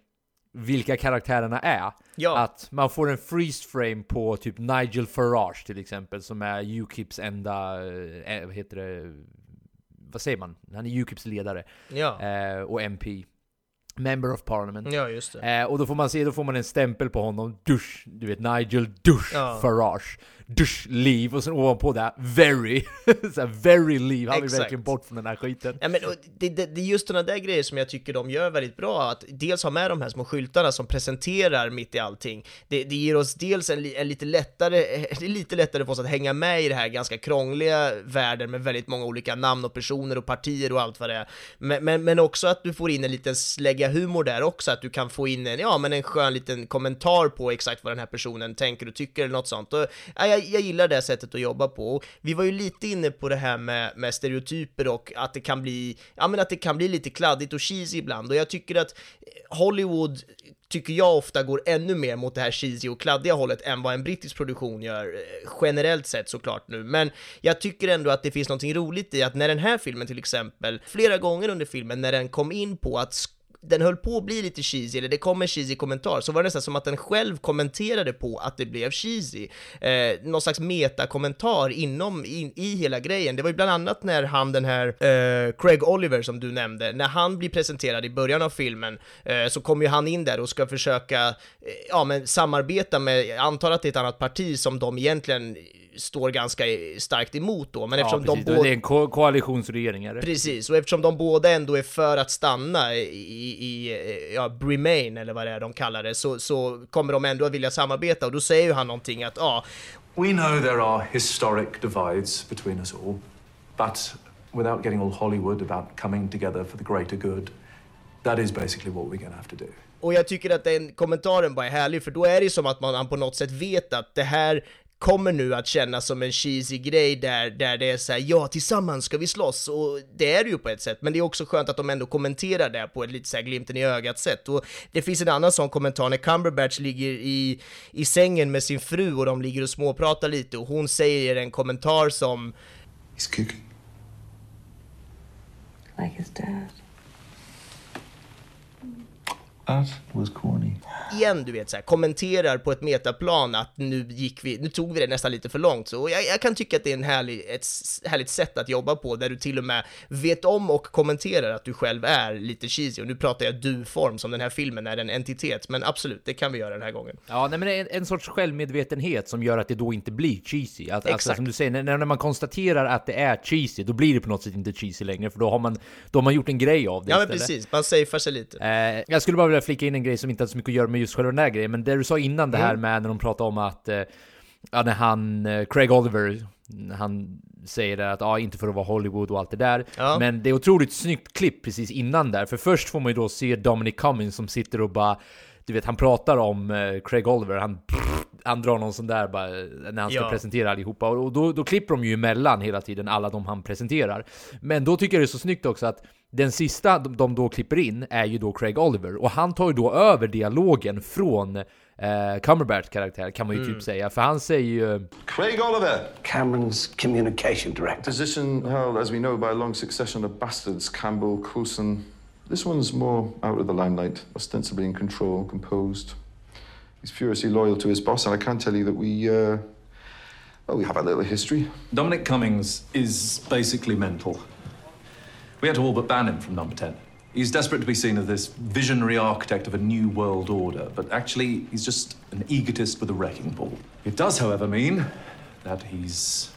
vilka karaktärerna är. Ja. Att man får en freeze frame på typ Nigel Farage till exempel, som är Ukips enda, eh, vad heter det, vad säger man? Han är Ukips ledare. Ja. Eh, och MP. Member of Parliament. Ja, just det. Eh, och då får man se, då får man en stämpel på honom. Dusch, du vet Nigel Dusch ja. Farage dusch, leave och sen ovanpå det very, så very leave, han vill verkligen bort från den här skiten. Ja, men, det, det, det är just sådana där grejer som jag tycker de gör väldigt bra, att dels ha med de här små skyltarna som presenterar mitt i allting. Det, det ger oss dels en, en, lite lättare, det är lite lättare för oss att hänga med i det här ganska krångliga världen med väldigt många olika namn och personer och partier och allt vad det är. Men, men, men också att du får in en liten slägga humor där också, att du kan få in en, ja men en skön liten kommentar på exakt vad den här personen tänker och tycker eller något sånt. Och, ja, jag, jag gillar det sättet att jobba på. Vi var ju lite inne på det här med, med stereotyper och att det kan bli, ja men att det kan bli lite kladdigt och cheesy ibland och jag tycker att Hollywood tycker jag ofta går ännu mer mot det här cheesy och kladdiga hållet än vad en brittisk produktion gör, eh, generellt sett såklart nu. Men jag tycker ändå att det finns något roligt i att när den här filmen till exempel, flera gånger under filmen när den kom in på att den höll på att bli lite cheesy, eller det kom en cheesy kommentar, så var det nästan som att den själv kommenterade på att det blev cheesy. Eh, någon slags metakommentar inom, in, i hela grejen. Det var ju bland annat när han den här eh, Craig Oliver som du nämnde, när han blir presenterad i början av filmen, eh, så kommer ju han in där och ska försöka, eh, ja men samarbeta med, jag antar att det är ett annat parti som de egentligen står ganska starkt emot då, men ja, eftersom precis. de båda... Det är en ko koalitionsregering är det? Precis, och eftersom de båda ändå är för att stanna i, i ja, Remain, eller vad det är de kallar det, så, så kommer de ändå att vilja samarbeta, och då säger ju han någonting att ja... We know there are historic divides between us all, but without getting all Hollywood about coming together for the greater good, that is basically what we're gonna have to do. Och jag tycker att den kommentaren bara är härlig, för då är det som att man på något sätt vet att det här kommer nu att kännas som en cheesy grej där, där det är såhär, ja tillsammans ska vi slåss, och det är det ju på ett sätt, men det är också skönt att de ändå kommenterar det på ett lite såhär glimten i ögat sätt. Och det finns en annan sån kommentar när Cumberbatch ligger i, i sängen med sin fru och de ligger och småpratar lite och hon säger en kommentar som He's cooking. Like his dad. That was corny igen, du vet, så här, kommenterar på ett metaplan att nu gick vi, nu tog vi det nästan lite för långt. Så jag, jag kan tycka att det är en härlig, ett härligt sätt att jobba på, där du till och med vet om och kommenterar att du själv är lite cheesy. Och nu pratar jag du-form, som den här filmen är en entitet, men absolut, det kan vi göra den här gången. Ja, nej, men en, en sorts självmedvetenhet som gör att det då inte blir cheesy. Att, Exakt. Alltså, som du säger, när, när man konstaterar att det är cheesy, då blir det på något sätt inte cheesy längre, för då har man, då har man gjort en grej av det Ja, men istället. precis, man safear sig lite. Eh, jag skulle bara vilja flika in en grej som inte har så mycket att göra med just själva den här grejen, men det du sa innan det här mm. med när de pratade om att eh, ja, när han, eh, Craig Oliver, han säger att ja, inte för att vara Hollywood och allt det där. Ja. Men det är otroligt snyggt klipp precis innan där, för först får man ju då se Dominic Cummings som sitter och bara du vet, han pratar om eh, Craig Oliver, han, han drar någon sån där bara när han ska ja. presentera allihopa. Och då, då klipper de ju emellan hela tiden, alla de han presenterar. Men då tycker jag det är så snyggt också att den sista de då klipper in är ju då Craig Oliver, och han tar ju då över dialogen från eh, Cumberbatch karaktär kan man ju typ mm. typ säga, för han säger ju... Craig Oliver! Cameron's communication director. Position held, as we know, by a long succession of bastards, Campbell, Coulson, This one's more out of the limelight, ostensibly in control, composed. He's furiously loyal to his boss, and I can tell you that we uh, Well, we have a little history. Dominic Cummings is basically mental. We had to all but ban him from number 10. He's desperate to be seen as this visionary architect of a new world order, but actually, he's just an egotist with a wrecking ball. It does, however, mean that he's.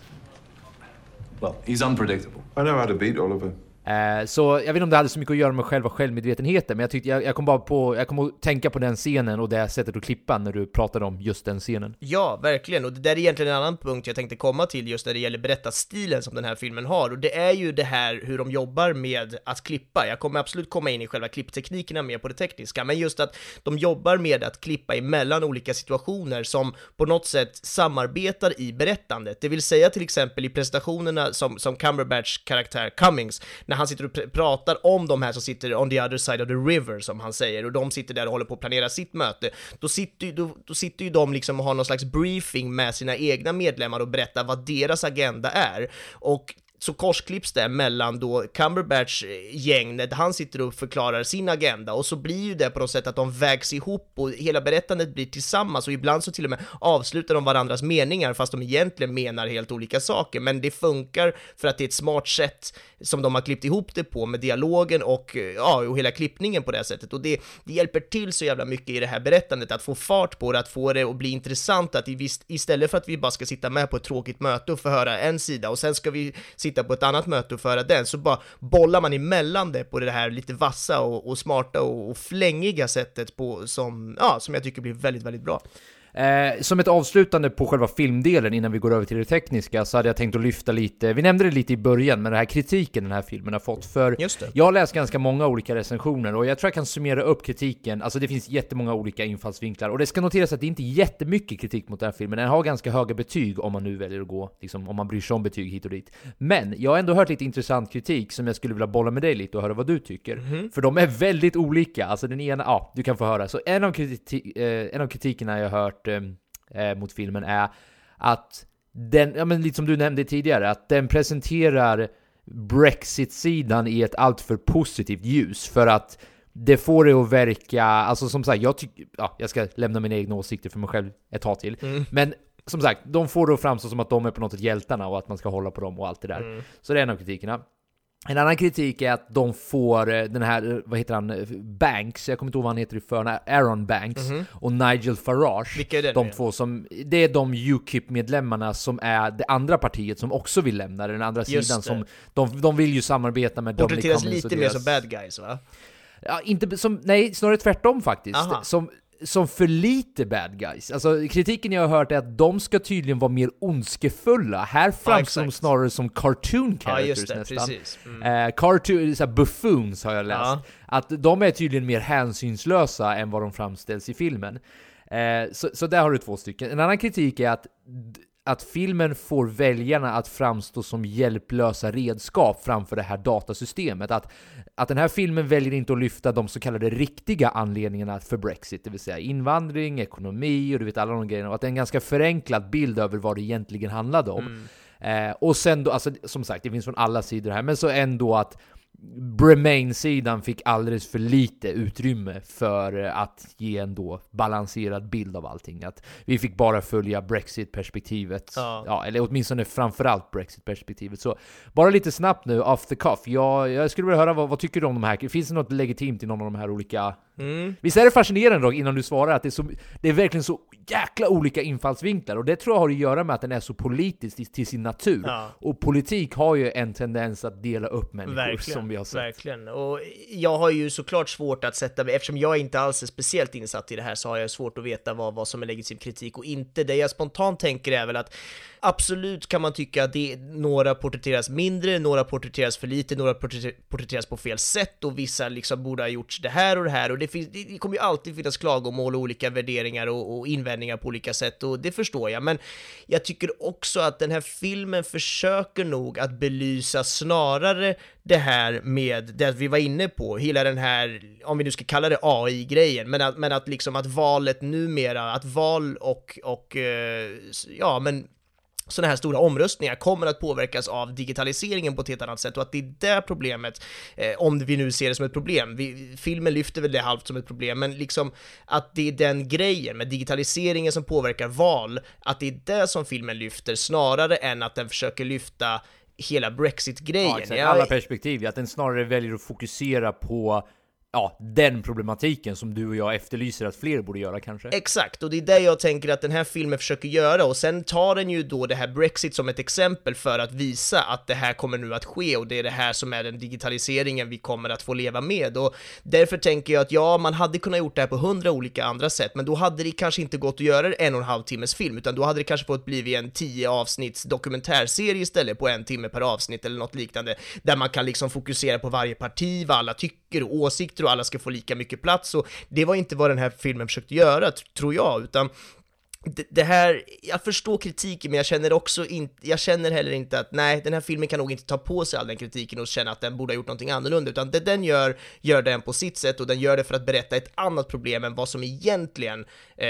Well, he's unpredictable. I know how to beat Oliver. Eh, så jag vet inte om det hade så mycket att göra med själva självmedvetenheten, men jag tyckte jag, jag kom bara på, jag kom att tänka på den scenen och det sättet att klippa när du pratade om just den scenen. Ja, verkligen, och det där är egentligen en annan punkt jag tänkte komma till just när det gäller berättarstilen som den här filmen har, och det är ju det här hur de jobbar med att klippa. Jag kommer absolut komma in i själva klippteknikerna mer på det tekniska, men just att de jobbar med att klippa emellan olika situationer som på något sätt samarbetar i berättandet. Det vill säga till exempel i presentationerna som, som Cumberbatchs karaktär Cummings, när han sitter och pr pratar om de här som sitter on the other side of the river, som han säger, och de sitter där och håller på att planera sitt möte, då sitter, ju, då, då sitter ju de liksom och har någon slags briefing med sina egna medlemmar och berättar vad deras agenda är. Och så korsklipps det mellan då Cumberbatch eh, gäng när han sitter och förklarar sin agenda och så blir ju det på något sätt att de vägs ihop och hela berättandet blir tillsammans och ibland så till och med avslutar de varandras meningar fast de egentligen menar helt olika saker. Men det funkar för att det är ett smart sätt som de har klippt ihop det på med dialogen och eh, ja, och hela klippningen på det sättet. Och det, det hjälper till så jävla mycket i det här berättandet att få fart på det, att få det att bli intressant, att istället för att vi bara ska sitta med på ett tråkigt möte och få höra en sida och sen ska vi sitta på ett annat möte och föra den, så bara bollar man emellan det på det här lite vassa och, och smarta och, och flängiga sättet på, som, ja, som jag tycker blir väldigt, väldigt bra. Eh, som ett avslutande på själva filmdelen innan vi går över till det tekniska så hade jag tänkt att lyfta lite, vi nämnde det lite i början, men den här kritiken den här filmen har fått. För jag har läst ganska många olika recensioner och jag tror jag kan summera upp kritiken, alltså det finns jättemånga olika infallsvinklar och det ska noteras att det inte är jättemycket kritik mot den här filmen, den har ganska höga betyg om man nu väljer att gå, liksom om man bryr sig om betyg hit och dit. Men jag har ändå hört lite intressant kritik som jag skulle vilja bolla med dig lite och höra vad du tycker. Mhm. För de är väldigt olika, alltså den ena, ja, du kan få höra. Så en av, kriti eh, en av kritikerna jag har hört eh, mot filmen är att den, ja men lite som du nämnde tidigare, att den presenterar Brexit-sidan i ett alltför positivt ljus för att det får det att verka, alltså som sagt, jag tycker, ja, jag ska lämna mina egna åsikter för mig själv ett tag till, Mm. men som sagt, de får det att framstå som att de är på något sätt hjältarna och att man ska hålla på dem och allt det där. Mm. Så det är en av kritikerna. En annan kritik är att de får eh, den här, eh, vad heter han, eh, Banks, jag kommer inte ihåg vad han heter i förnamn, Aaron Banks Mhm. och Nigel Farage. Vilka är det de två som, det är de UKIP-medlemmarna som är det andra partiet som också vill lämna den andra Just sidan. det. Som, de, de vill ju samarbeta med Dominic Cummings och lite mer deras- som bad guys va? Ja, inte som, nej, snarare tvärtom faktiskt. Aha. Som, som för lite bad guys. Alltså kritiken jag har hört är att de ska tydligen vara mer ondskefulla. Här framstår de snarare som cartoon Ja, characters just det, nästan. precis. Mm. Eh, cartoon, såhär buffoons har jag läst. Ja. Att de är tydligen mer hänsynslösa än vad de framställs i filmen. Eh, så, så där har du två stycken. En annan kritik är att att filmen får väljarna att framstå som hjälplösa redskap framför det här datasystemet. Att, att den här filmen väljer inte att lyfta de så kallade riktiga anledningarna för Brexit, det vill säga invandring, ekonomi och du vet alla de grejerna. Och att det är en ganska förenklad bild över vad det egentligen handlade om. Eh, och sen då, alltså som sagt, det finns från alla sidor här, men så ändå att Remain-sidan fick alldeles för lite utrymme för att ge en då balanserad bild av allting. Att vi fick bara följa Brexit-perspektivet. Ja. eller åtminstone framförallt Brexit-perspektivet. Så bara lite snabbt nu, off the cuff. Jag, jag skulle vilja höra vad, vad tycker du om de här? Finns det något legitimt i någon av de här olika Mm. Visst är det fascinerande då, innan du svarar, att det är, så, det är verkligen så jäkla olika infallsvinklar, och det tror jag har att göra med att den är så politisk till, till sin natur. Ja. Och politik har ju en tendens att dela upp människor, Verkligen, som vi har sett. verkligen. Och jag har ju såklart svårt att sätta mig, eftersom jag inte alls är speciellt insatt i det här så har jag svårt att veta vad, vad som är legitim kritik och inte. Det jag spontant tänker är väl att absolut kan man tycka att det, några porträtteras mindre, några porträtteras för lite, några porträtteras på fel sätt och vissa liksom borde ha gjorts det här och det här och det, finns, det, kommer ju alltid finnas klagomål och olika värderingar och, och invändningar på olika sätt och det förstår jag. Men jag tycker också att den här filmen försöker nog att belysa snarare det här med det vi var inne på, hela den här, om vi nu ska kalla det AI-grejen, men att, men att liksom att valet numera, att val och, och eh, ja men sådana här stora omröstningar kommer att påverkas av digitaliseringen på ett helt annat sätt och att det är det problemet, eh, om vi nu ser det som ett problem, vi, filmen lyfter väl det halvt som ett problem, men liksom att det är den grejen med digitaliseringen som påverkar val, att det är det som filmen lyfter snarare än att den försöker lyfta hela Brexit-grejen. Ja, Alla perspektiv, att den snarare väljer att fokusera på ja, den problematiken som du och jag efterlyser att fler borde göra kanske. Exakt, och det är det jag tänker att den här filmen försöker göra, och sen tar den ju då det här Brexit som ett exempel för att visa att det här kommer nu att ske, och det är det här som är den digitaliseringen vi kommer att få leva med, och därför tänker jag att ja, man hade kunnat gjort det här på hundra olika andra sätt, men då hade det kanske inte gått att göra en och en halv timmes film, utan då hade det kanske fått bli en tio avsnitts dokumentärserie istället på en timme per avsnitt eller något liknande, där man kan liksom fokusera på varje parti, vad alla tycker och åsikter och alla ska få lika mycket plats och det var inte vad den här filmen försökte göra, tror jag, utan det här, jag förstår kritiken men jag känner också inte, jag känner heller inte att nej, den här filmen kan nog inte ta på sig all den kritiken och känna att den borde ha gjort någonting annorlunda, utan det den gör, gör den på sitt sätt och den gör det för att berätta ett annat problem än vad som egentligen eh,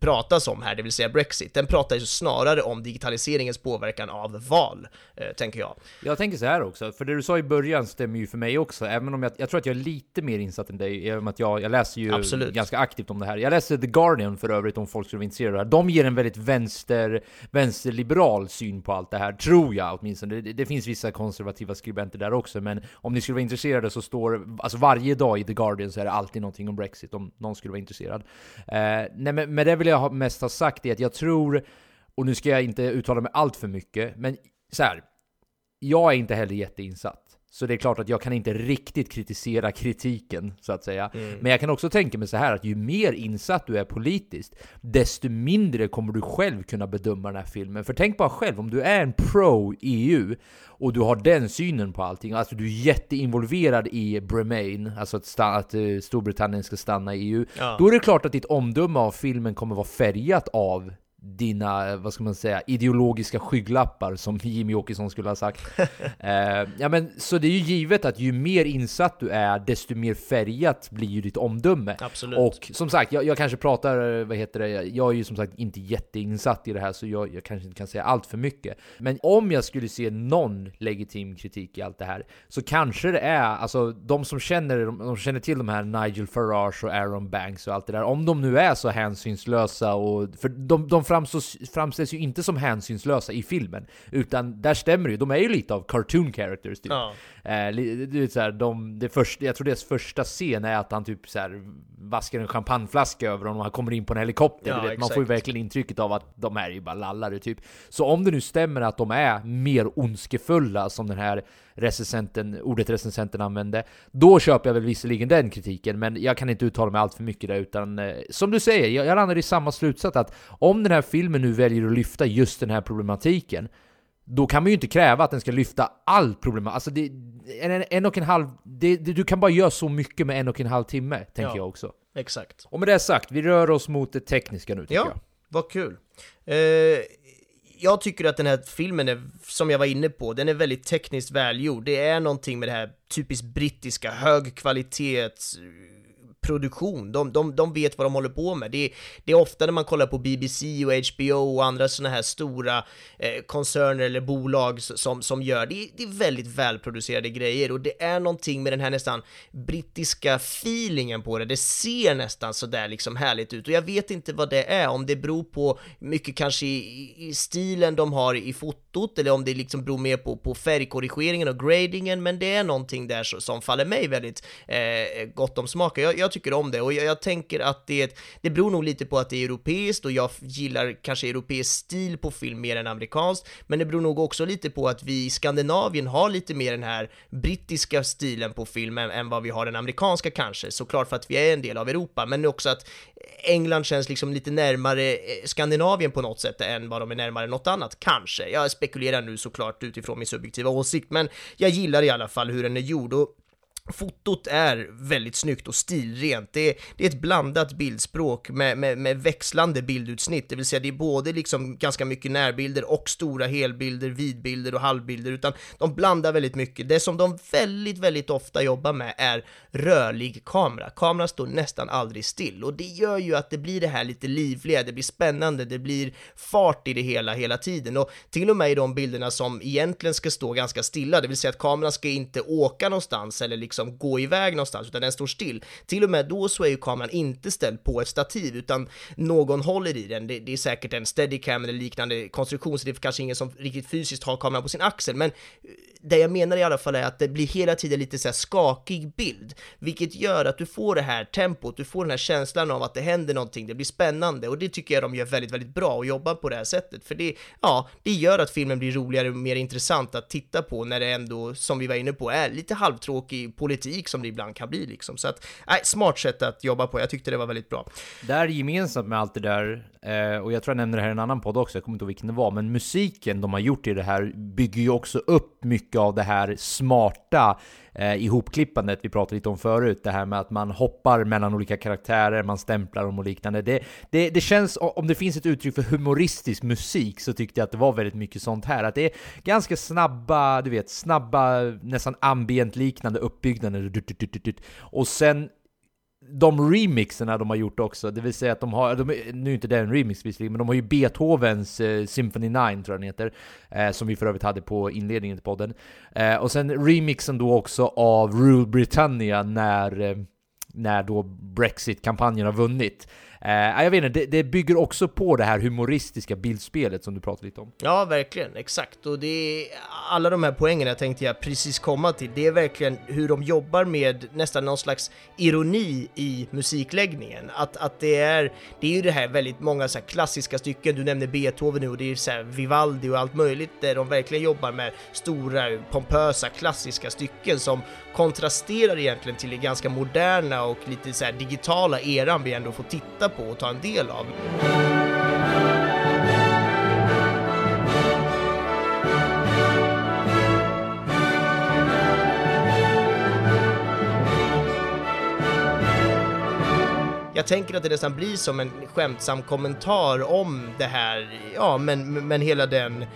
pratas om här, det vill säga Brexit. Den pratar ju snarare om digitaliseringens påverkan av val, eh, tänker jag. Jag tänker så här också, för det du sa i början stämmer ju för mig också, även om jag, jag tror att jag är lite mer insatt än dig, i och med att jag, jag läser ju Absolut. ganska aktivt om det här. Jag läser The Guardian för övrigt om folk skulle vara intresserade göra. De ger en väldigt vänster, vänsterliberal syn på allt det här, tror jag åtminstone. Det, det finns vissa konservativa skribenter där också, men om ni skulle vara intresserade så står, alltså varje dag i The Guardian så är det alltid någonting om Brexit, om någon skulle vara intresserad. Eh, nej, men, men det vill jag ha, mest ha sagt är att jag tror, och nu ska jag inte uttala mig allt för mycket, men så här, jag är inte heller jätteinsatt. Så det är klart att jag kan inte riktigt kritisera kritiken, så att säga. Mm. Men jag kan också tänka mig så här att ju mer insatt du är politiskt, desto mindre kommer du själv kunna bedöma den här filmen. För tänk bara själv, om du är en pro-EU och du har den synen på allting, alltså du är jätteinvolverad i Bremain, alltså att, att uh, Storbritannien ska stanna i EU, ja. då är det klart att ditt omdöme av filmen kommer vara färgat av dina, vad ska man säga, ideologiska skygglappar som Jimmy Åkesson skulle ha sagt. eh, ja men så det är ju givet att ju mer insatt du är, desto mer färgat blir ju ditt omdöme. Absolut. Och som sagt, jag, jag, kanske pratar, vad heter det, jag är ju som sagt inte jätteinsatt i det här så jag, jag kanske inte kan säga allt för mycket. Men om jag skulle se någon legitim kritik i allt det här, så kanske det är, alltså de som känner, de känner till de här Nigel Farage och Aaron Banks och allt det där, om de nu är så hänsynslösa och, för de, de framstås, framställs ju inte som hänsynslösa i filmen, utan där stämmer det ju. De är ju lite av cartoon characters typ. Ja. Eh, du vet, så här, de, det första, jag tror deras första scen är att han typ så här, vaskar en champagneflaska över honom och han kommer in på en helikopter. Ja, man får ju verkligen intrycket av att de är ju bara lallare typ. Så om det nu stämmer att de är mer ondskefulla som den här recensenten, ordet recensenten använde, då köper jag väl visserligen den kritiken, men jag kan inte uttala mig allt för mycket där, utan eh, som du säger, jag, jag landar i samma slutsats att om den här filmen nu väljer att lyfta just den här problematiken, då kan man ju inte kräva att den ska lyfta all problematik. Alltså det, en, en och en halv, det, det, du kan bara göra så mycket med en och en halv timme, tänker ja, jag också. Exakt. Och med det sagt, vi rör oss mot det tekniska nu tycker ja, jag. vad kul. Eh, jag tycker att den här filmen är, som jag var inne på, den är väldigt tekniskt välgjord. Det är någonting med det här typiskt brittiska, hög kvalitet, produktion. De, de, de vet vad de håller på med. Det, det är ofta när man kollar på BBC och HBO och andra sådana här stora eh, koncerner eller bolag som, som gör det. Det är väldigt välproducerade grejer och det är någonting med den här nästan brittiska feelingen på det. Det ser nästan sådär liksom härligt ut och jag vet inte vad det är, om det beror på mycket kanske i, i stilen de har i fotot eller om det liksom beror mer på, på färgkorrigeringen och gradingen, men det är någonting där som faller mig väldigt eh, gott om smaken. Jag, jag tycker om det. Och jag, jag, tänker att det, det beror nog lite på att det är europeiskt och jag gillar kanske europeisk stil på film mer än amerikanskt, men det beror nog också lite på att vi i Skandinavien har lite mer den här brittiska stilen på film än, vad vi har den amerikanska kanske, såklart för att vi är en del av Europa, men också att England känns liksom lite närmare eh, Skandinavien på något sätt än vad de är närmare något annat, kanske. Jag spekulerar nu såklart utifrån min subjektiva åsikt, men jag gillar i alla fall hur den är gjord. Och Fotot är väldigt snyggt och stilrent. Det är, det är ett blandat bildspråk med, med, med, växlande bildutsnitt, det vill säga det är både liksom ganska mycket närbilder och stora helbilder, vidbilder och halvbilder, utan de blandar väldigt mycket. Det som de väldigt, väldigt ofta jobbar med är rörlig kamera. Kameran står nästan aldrig still och det gör ju att det blir det här lite livliga, det blir spännande, det blir fart i det hela hela tiden och till och med i de bilderna som egentligen ska stå ganska stilla, det vill säga att kameran ska inte åka någonstans eller liksom liksom gå iväg någonstans, utan den står still. Till och med då så är ju kameran inte ställd på ett stativ, utan någon håller i den. Det, det är säkert en steadicam eller liknande konstruktion, så det är kanske ingen som riktigt fysiskt har kameran på sin axel, men eh, det jag menar i alla fall är att det blir hela tiden lite så här skakig bild, vilket gör att du får det här tempot, du får den här känslan av att det händer någonting, det blir spännande och det tycker jag de gör väldigt, väldigt bra och jobbar på det här sättet, för det, ja, det gör att filmen blir roligare och mer intressant att titta på när det ändå, som vi var inne på, är lite halvtråkig politik som det ibland kan bli liksom. Så att, nej, smart sätt att jobba på, jag tyckte det var väldigt bra. Det är gemensamt med allt det där, eh, och jag tror jag nämnde det här i en annan podd också, jag kommer inte ihåg vilken det var, men musiken de har gjort i det här bygger ju också upp mycket av det här smarta eh, ihopklippandet vi pratade lite om förut. Det här med att man hoppar mellan olika karaktärer, man stämplar dem och liknande. Det, det, det känns, om det finns ett uttryck för humoristisk musik, så tyckte jag att det var väldigt mycket sånt här. Att det är ganska snabba, du vet, snabba, nästan ambient-liknande uppbyggnader. Och sen de remixerna de har gjort också, det vill säga att de har, de, nu är inte det en remix visserligen, men de har ju Beethovens eh, Symphony 9 tror jag den heter, eh, som vi för övrigt hade på inledningen till podden. Eh, och sen remixen då också av Rule Britannia när, eh, när då Brexit-kampanjen har vunnit. Eh, jag vet inte, det, det, bygger också på det här humoristiska bildspelet som du pratade lite om. Ja, verkligen, exakt. Och det är alla de här poängerna tänkte jag precis komma till. Det är verkligen hur de jobbar med nästan någon slags ironi i musikläggningen. Att, att det är, det är ju det här väldigt många så klassiska stycken, du nämner Beethoven nu och det är så här Vivaldi och allt möjligt där de verkligen jobbar med stora, pompösa, klassiska stycken som kontrasterar egentligen till det ganska moderna och lite så digitala eran vi ändå får titta på och ta en del av. jag tänker att det nästan blir som en skämtsam kommentar om det här, ja men, men hela den eh,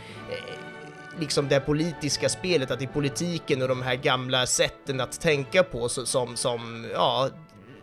liksom det politiska spelet, att det är politiken och de här gamla sätten att tänka på som, som ja,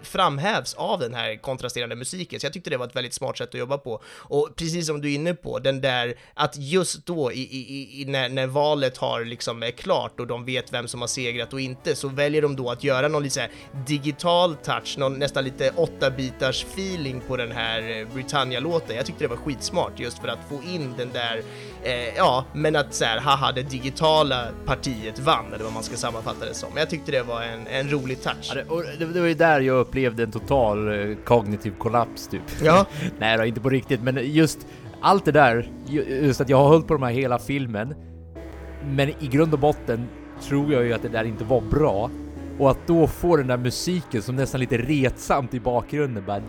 framhävs av den här kontrasterande musiken, så jag tyckte det var ett väldigt smart sätt att jobba på. Och precis som du är inne på, den där att just då i, i, i när, när, valet har liksom är klart och de vet vem som har segrat och inte, så väljer de då att göra någon lite så digital touch, någon nästan lite 8-bitars feeling på den här eh, Britannia-låten. Jag tyckte det var skitsmart just för att få in den där, eh, ja, men att så här, haha, det digitala partiet vann, eller vad man ska sammanfatta det som. Jag tyckte det var en, en rolig touch. Ja, det, det, det var ju där jag upplevde en total eh, kognitiv kollaps typ. Ja. Nej då, inte på riktigt, men just allt det där, just att jag har hållit på de här hela filmen. Men i grund och botten tror jag ju att det där inte var bra. Och att då få den där musiken som nästan lite retsamt i bakgrunden bara...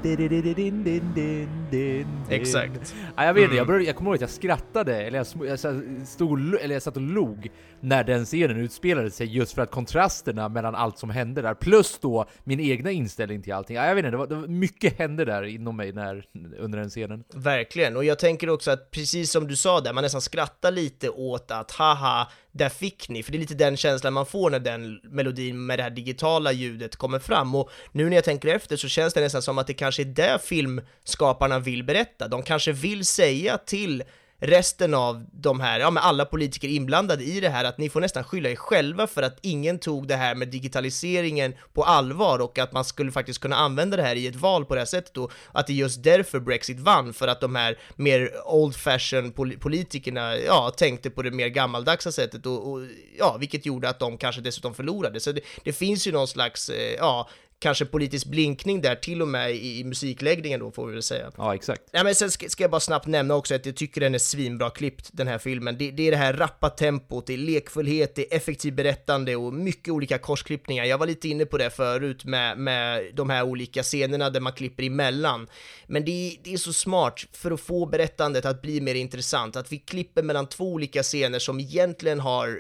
Exakt. Ja, jag vet inte, jag, började, jag kommer ihåg att jag skrattade, eller jag, jag, stod, eller jag satt och log när den scenen utspelade sig just för att kontrasterna mellan allt som hände där, plus då min egna inställning till allting. Ja, jag vet inte, det var, det var mycket hände där inom mig när, under den scenen. Verkligen, och jag tänker också att precis som du sa där, man nästan skrattar lite åt att haha, där fick ni, för det är lite den känslan man får när den melodin med det här digitala ljudet kommer fram och nu när jag tänker efter så känns det nästan som att det kanske är det filmskaparna vill berätta. De kanske vill säga till resten av de här, ja men alla politiker inblandade i det här, att ni får nästan skylla er själva för att ingen tog det här med digitaliseringen på allvar och att man skulle faktiskt kunna använda det här i ett val på det här sättet och att det är just därför Brexit vann, för att de här mer old fashion politikerna, ja, tänkte på det mer gammaldagsa sättet och, och ja, vilket gjorde att de kanske dessutom förlorade. Så det, det finns ju någon slags, eh, ja, kanske politisk blinkning där till och med i, i musikläggningen då får vi väl säga. Ja, exakt. Ja, men sen ska, ska, jag bara snabbt nämna också att jag tycker den är svinbra klippt, den här filmen. Det, det, är det här rappa tempot, det är lekfullhet, det är effektivt berättande och mycket olika korsklippningar. Jag var lite inne på det förut med, med de här olika scenerna där man klipper emellan. Men det, det är så smart för att få berättandet att bli mer intressant, att vi klipper mellan två olika scener som egentligen har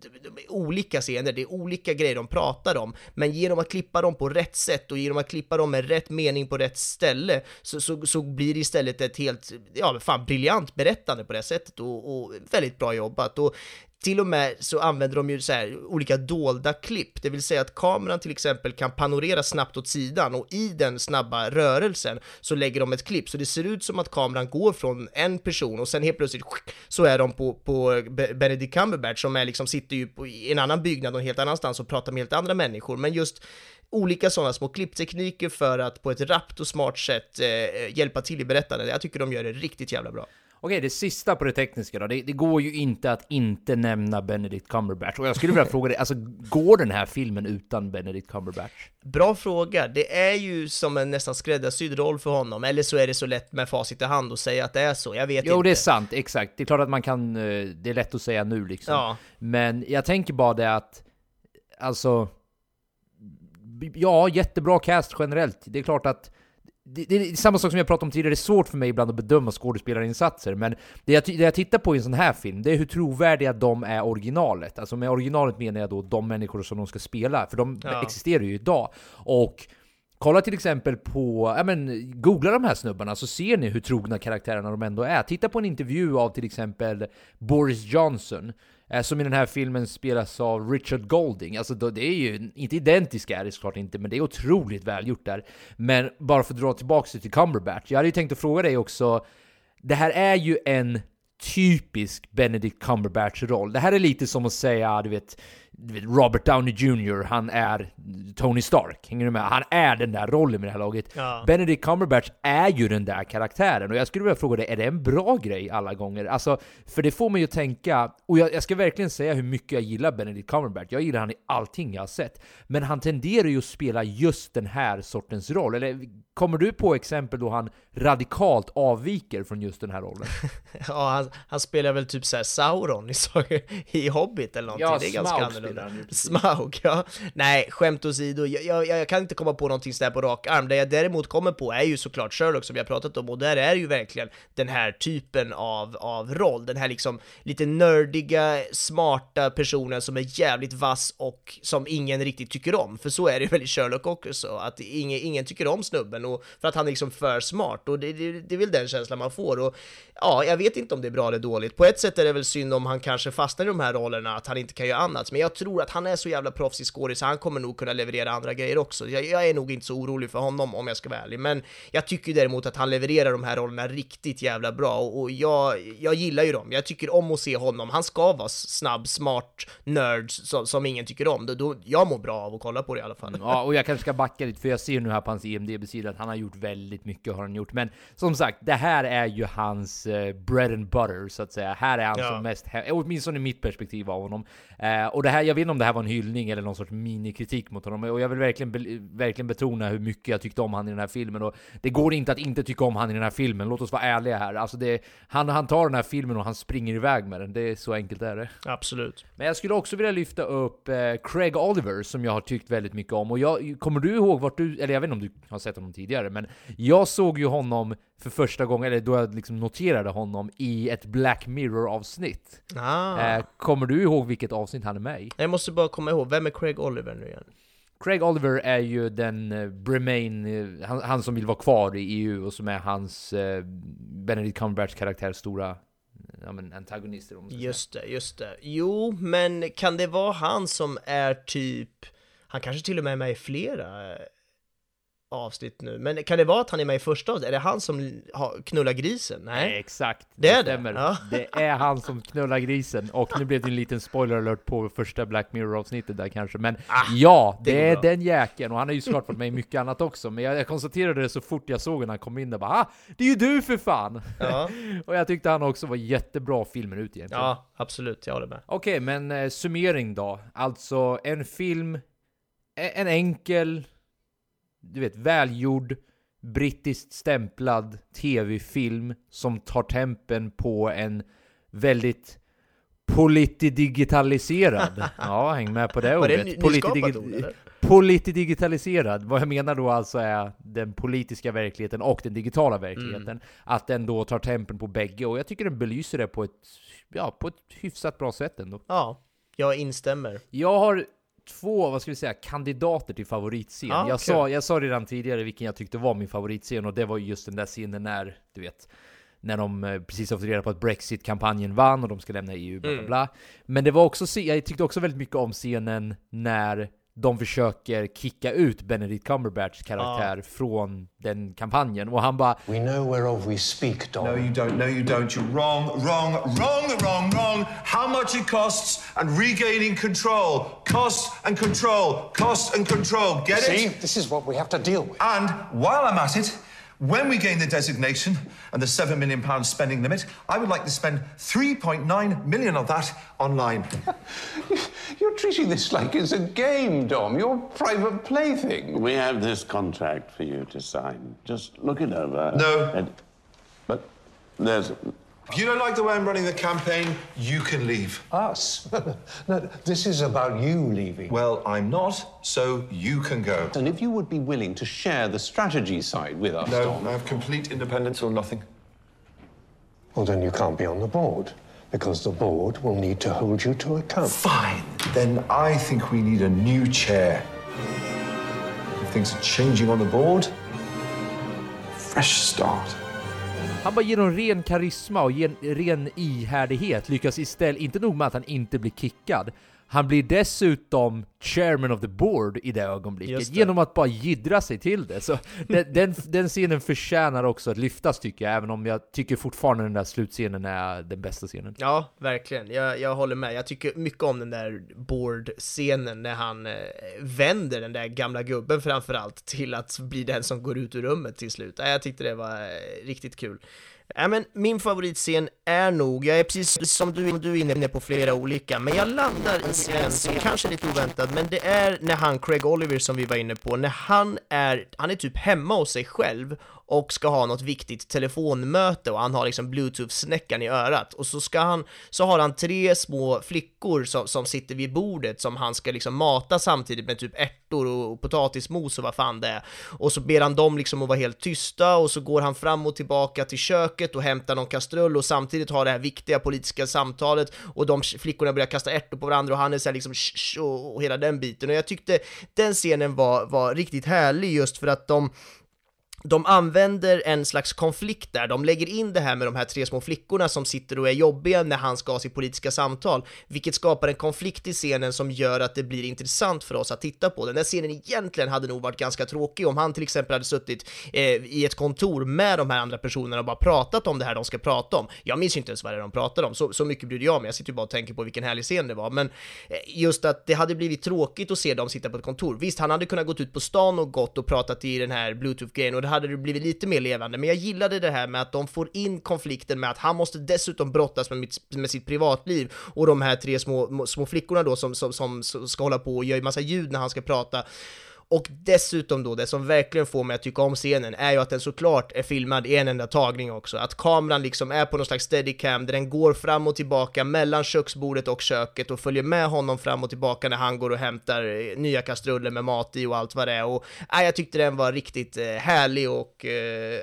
de är olika scener, det är olika grejer de pratar om, men genom att klippa dem på rätt sätt och genom att klippa dem med rätt mening på rätt ställe så, så, så blir det istället ett helt, ja fan briljant berättande på det sättet och, och väldigt bra jobbat. Och till och med så använder de ju så här olika dolda klipp, det vill säga att kameran till exempel kan panorera snabbt åt sidan och i den snabba rörelsen så lägger de ett klipp så det ser ut som att kameran går från en person och sen helt plötsligt så är de på, på Benedict Cumberbatch som är liksom sitter ju på, i en annan byggnad någon helt annanstans och pratar med helt andra människor, men just olika sådana små klipptekniker för att på ett rappt och smart sätt eh, hjälpa till i berättandet. Jag tycker de gör det riktigt jävla bra. Okej, det sista på det tekniska då. Det, det, går ju inte att inte nämna Benedict Cumberbatch. Och jag skulle vilja fråga dig, alltså går den här filmen utan Benedict Cumberbatch? Bra fråga. Det är ju som en nästan skräddarsydd roll för honom, eller så är det så lätt med facit i hand att säga att det är så. Jag vet jo, inte. Jo, det är sant. Exakt. Det är klart att man kan, eh, det är lätt att säga nu liksom. Ja. Men jag tänker bara det att, alltså, ja, jättebra cast generellt. Det är klart att det, det, är samma sak som jag pratade om tidigare, det är svårt för mig ibland att bedöma skådespelarinsatser, men det jag, det jag tittar på i en sån här film, det är hur trovärdiga de är originalet. Alltså med originalet menar jag då de människor som de ska spela, för de ja. existerar ju idag. Och Kolla till exempel på, ja men googla de här snubbarna så ser ni hur trogna karaktärerna de ändå är. Titta på en intervju av till exempel Boris Johnson, eh, som i den här filmen spelas av Richard Golding. Alltså det är ju, inte identiska är det såklart inte, men det är otroligt välgjort där. Men bara för att dra tillbaka det till Cumberbatch, jag hade ju tänkt att fråga dig också, det här är ju en typisk Benedict Cumberbatch-roll. Det här är lite som att säga, du vet, Robert Downey Jr, han är Tony Stark. Hänger du med? Han är den där rollen med det här laget. Ja. Benedict Cumberbatch är ju den där karaktären. Och jag skulle vilja fråga dig, är det en bra grej alla gånger? Alltså, för det får mig ju tänka, och jag, jag, ska verkligen säga hur mycket jag gillar Benedict Cumberbatch. Jag gillar han i allting jag har sett. Men han tenderar ju att spela just den här sortens roll. Eller kommer du på exempel då han radikalt avviker från just den här rollen? ja, han, han, spelar väl typ såhär Sauron i, i Hobbit eller någonting. Ja, det är ganska annorlunda. Smaug, ja. Nej, skämt åsido, jag, jag, jag kan inte komma på någonting sådär på rak arm. Det jag däremot kommer på är ju såklart Sherlock som jag pratat om, och där är ju verkligen den här typen av, av roll, den här liksom lite nördiga, smarta personen som är jävligt vass och som ingen riktigt tycker om, för så är det väl i Sherlock också, att ingen, ingen tycker om snubben, och för att han liksom är liksom för smart, och det, det, det är väl den känslan man får, och ja, jag vet inte om det är bra eller dåligt. På ett sätt är det väl synd om han kanske fastnar i de här rollerna, att han inte kan göra annat, men jag tror att han är så jävla proffsig skådis, så han kommer nog kunna leverera andra grejer också. Jag, jag, är nog inte så orolig för honom om jag ska vara ärlig, men jag tycker däremot att han levererar de här rollerna riktigt jävla bra och, och jag, jag gillar ju dem. Jag tycker om att se honom. Han ska vara snabb, smart, nörd som, som ingen tycker om. Då, då, jag mår bra av att kolla på det i alla fall. Mm, ja, och jag kanske ska backa lite, för jag ser nu här på hans IMDB-sida att han har gjort väldigt mycket, har han gjort. Men som sagt, det här är ju hans uh, bread and butter, så att säga. Här är han ja. som mest, åtminstone i mitt perspektiv av honom. Uh, och det här, jag vet inte om det här var en hyllning eller någon sorts minikritik mot honom, och jag vill verkligen, be verkligen betona hur mycket jag tyckte om han i den här filmen. Och det går inte att inte tycka om han i den här filmen, låt oss vara ärliga här. Alltså det, han, han tar den här filmen och han springer iväg med den, det är så enkelt är det. Absolut. Men jag skulle också vilja lyfta upp eh, Craig Oliver, som jag har tyckt väldigt mycket om. Och jag, kommer du ihåg vart du, eller jag vet inte om du har sett honom tidigare, men jag såg ju honom för första gången, eller då jag liksom noterade honom i ett Black Mirror-avsnitt. Ah. Eh, kommer du ihåg vilket avsnitt han är med i? Jag måste bara komma ihåg, vem är Craig Oliver nu igen? Craig Oliver är ju den uh, Remain, uh, han, han, som vill vara kvar i EU och som är hans uh, Benedict Cumberbatch karaktär stora ja, men antagonister. Om just det, just det. Jo, men kan det vara han som är typ, han kanske till och med är med i flera avsnitt nu. Men kan det vara att han är med i första avsnittet? Är det han som knullar grisen? Nej, Nej exakt. Det, är stämmer. det? Ja. Det är han som knullar grisen. Och nu blev det en liten spoiler alert på första Black Mirror-avsnittet där kanske. Men ah, ja, det, det är, är den jäkeln. Och han har ju såklart varit med i mycket annat också. Men jag, jag konstaterade det så fort jag såg när han kom in där. Bara, ah, det är ju du för fan! Ja. och jag tyckte han också var jättebra filmen ut egentligen. Ja, absolut. Jag håller med. Okej, okay, men eh, summering då. Alltså en film, en enkel du vet, välgjord, brittiskt stämplad tv-film som tar tempen på en väldigt politidigitaliserad. ja, häng med på det ordet. Politidig politidigitaliserad. Vad jag menar då alltså är den politiska verkligheten och den digitala verkligheten. Mm. Att den då tar tempen på bägge och jag tycker den belyser det på ett, ja, på ett hyfsat bra sätt ändå. Ja, Jag instämmer. Jag har två, vad ska vi säga, kandidater till favoritscen. Ah, jag, kul. sa, jag sa redan tidigare vilken jag tyckte var min favoritscen och det var just den där scenen när, du vet, när de eh, precis har fått reda på att Brexit-kampanjen vann och de ska lämna EU, bla bla Mm. bla. Men det var också, jag tyckte också väldigt mycket om scenen när de försöker kicka ut Benedict Cumberbatchs karaktär från den kampanjen och han bara We know whereof we speak, Dom. No, you don't. No, you don't. You're wrong, wrong, wrong, wrong, wrong. How much it costs and regaining control. Cost and control. Cost and control. Get See, it? this is what we have to deal with. And while I'm at it, when we gain the designation and the seven million pound spending limit, I would like to spend 3.9 million of that online. You're treating this like it's a game, Dom. Your private plaything. We have this contract for you to sign. Just look it over. No. And- but there's If you don't like the way I'm running the campaign, you can leave. Us? no, this is about you leaving. Well, I'm not, so you can go. And if you would be willing to share the strategy side with us, No, Dom. I have complete independence or nothing. Well, then you can't be on the board because the board will need to hold you to account. Fine. Then I think we need a new chair. If things are changing on the board, fresh start. Han bara genom ren karisma och gen, ren ihärdighet lyckas istället, inte nog med att han inte blir kickad, han blir dessutom chairman of the board i det ögonblicket det. genom att bara jiddra sig till det. Så den, den, den scenen förtjänar också att lyftas tycker jag, även om jag tycker fortfarande den där slutscenen är den bästa scenen. Ja, verkligen. Jag, jag håller med. Jag tycker mycket om den där board-scenen när han eh, vänder den där gamla gubben framförallt till att bli den som går ut ur rummet till slut. Ja, Jag tyckte det var eh, riktigt kul. Ja, men min favoritscen är nog, jag är precis som du, du är inne på flera olika, men jag landar i scenen som kanske är lite oväntad, men det är när han, Craig Oliver som vi var inne på, när han är, han är typ hemma hos sig själv och ska ha något viktigt telefonmöte och han har liksom bluetooth-snäckan i örat och så ska han, så har han tre små flickor som, som sitter vid bordet som han ska liksom mata samtidigt med typ ärtor och potatismos och vad fan det är. Och så ber han dem liksom att vara helt tysta och så går han fram och tillbaka till köket och hämtar någon kastrull och samtidigt har det här viktiga politiska samtalet och de flickorna börjar kasta ärtor på varandra och han är såhär liksom och, och hela den biten. Och jag tyckte den scenen var, var riktigt härlig just för att de de använder en slags konflikt där, de lägger in det här med de här tre små flickorna som sitter och är jobbiga när han ska ha sitt politiska samtal, vilket skapar en konflikt i scenen som gör att det blir intressant för oss att titta på. Den där scenen egentligen hade nog varit ganska tråkig om han till exempel hade suttit eh, i ett kontor med de här andra personerna och bara pratat om det här de ska prata om. Jag minns ju inte ens vad det är de pratar om, så, så mycket brydde jag mig, jag sitter ju bara och tänker på vilken härlig scen det var, men eh, just att det hade blivit tråkigt att se dem sitta på ett kontor. Visst, han hade kunnat gått ut på stan och gått och pratat i den här bluetooth-grejen och det hade det blivit lite mer levande, men jag gillade det här med att de får in konflikten med att han måste dessutom brottas med, mitt, med sitt privatliv och de här tre små, små flickorna då som, som, som ska hålla på och göra massa ljud när han ska prata. Och dessutom då, det som verkligen får mig att tycka om scenen är ju att den såklart är filmad i en enda tagning också. Att kameran liksom är på någon slags steadicam där den går fram och tillbaka mellan köksbordet och köket och följer med honom fram och tillbaka när han går och hämtar eh, nya kastruller med mat i och allt vad det är. Och äh, jag tyckte den var riktigt eh, härlig och äh,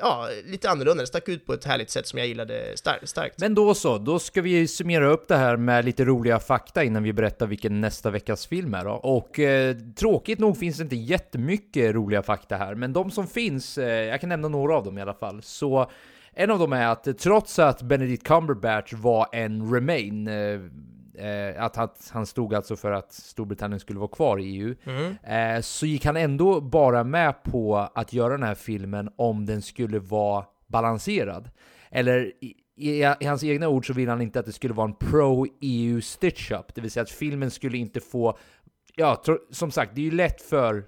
ja, lite annorlunda. Den stack ut på ett härligt sätt som jag gillade star- starkt. Men då så, då ska vi summera upp det här med lite roliga fakta innan vi berättar vilken nästa veckas film är då. Och eh, tråkigt nog finns det inte jättemycket roliga fakta här, men de som finns, eh, jag kan nämna några av dem i alla fall. Så en av dem är att trots att Benedict Cumberbatch var en Remain, eh, eh, att, att han stod alltså för att Storbritannien skulle vara kvar i EU, Mm. så gick han ändå bara med på att göra den här filmen om den skulle vara balanserad. Eller i, i, hans egna ord så vill han inte att det skulle vara en pro-EU stitch-up, det vill säga att filmen skulle inte få Ja, som sagt, det är ju lätt för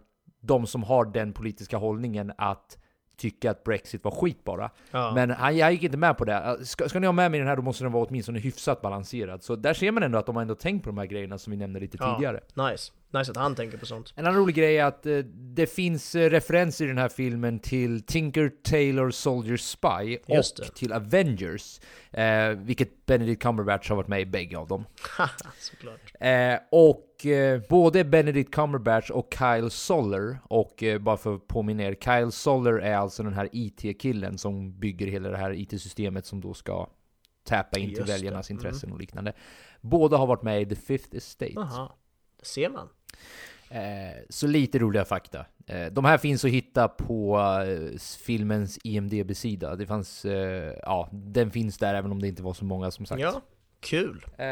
de som har den politiska hållningen att tycka att Brexit var skit bara. Ja. Men han, jag gick inte med på det. Ska, ska ni ha med mig den här då måste den vara åtminstone hyfsat balanserad. Så där ser man ändå att de har ändå tänkt på de här grejerna som vi nämnde lite Ja, tidigare. Nice. Nice att han tänker på sånt. En annan rolig grej är att eh, det finns eh, referenser i den här filmen till Tinker Tailor Soldier Spy och till Avengers, eh, vilket Benedict Cumberbatch har varit med i bägge av dem. Såklart. Eh, och eh, både Benedict Cumberbatch och Kyle Soller, och eh, bara för att påminna er, Kyle Soller är alltså den här IT-killen som bygger hela det här IT-systemet som då ska tappa in till Just det. väljarnas Mm. intressen och liknande. Båda har varit med i The Fifth Estate. Aha, det ser man. Eh, så lite roliga fakta. Eh, de här finns att hitta på eh, filmens IMDB-sida. Det fanns, ja, den finns där även om det inte var så många som sagt. Ja, kul. Eh,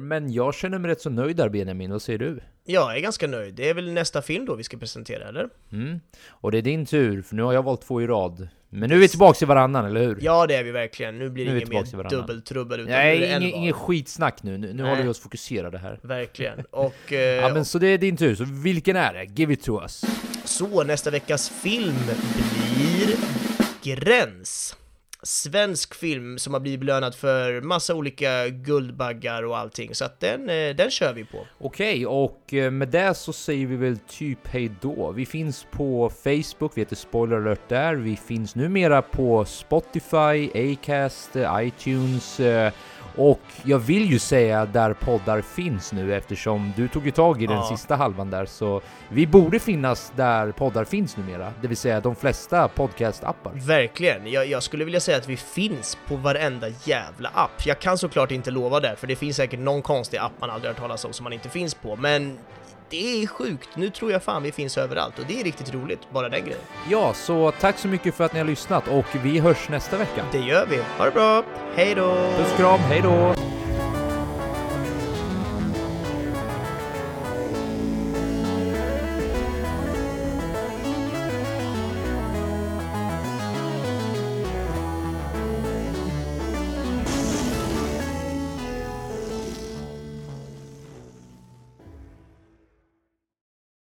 men jag känner mig rätt så nöjd där Benjamin, vad säger du? Jag är ganska nöjd. Det är väl nästa film då vi ska presentera, eller? Mm. Och det är din tur, för nu har jag valt två i rad. Men nu är vi tillbaka i varannan, eller hur? Ja, det är vi verkligen. Nu blir det inget mer dubbeltrubbel, utan Nej, var. ingen skitsnack nu. Nu, nu håller vi oss fokuserade här. Verkligen. Och... Eh, Ja men så det är din tur, så vilken är det? Give it to us! Så nästa veckas film blir Gräns. Svensk film som har blivit belönad för massa olika Guldbaggar och allting, så att den, eh, den kör vi på. Okej, och eh, med det så säger vi väl typ hej då. Vi finns på Facebook, vi heter Spoiler alert där. Vi finns numera på Spotify, Acast, eh, iTunes eh, och jag vill ju säga där poddar finns nu eftersom du tog ju tag i den Ja. sista halvan där så vi borde finnas där poddar finns numera, det vill säga de flesta podcastappar. Verkligen. Jag, jag skulle vilja säga att vi finns på varenda jävla app. Jag kan såklart inte lova det, för det finns säkert någon konstig app man aldrig har hört talas om som man inte finns på, men det är sjukt. Nu tror jag fan vi finns överallt och det är riktigt roligt, bara den grejen. Ja, så tack så mycket för att ni har lyssnat och vi hörs nästa vecka. Det gör vi. Ha det bra. Hej då! Puss kram, hej då!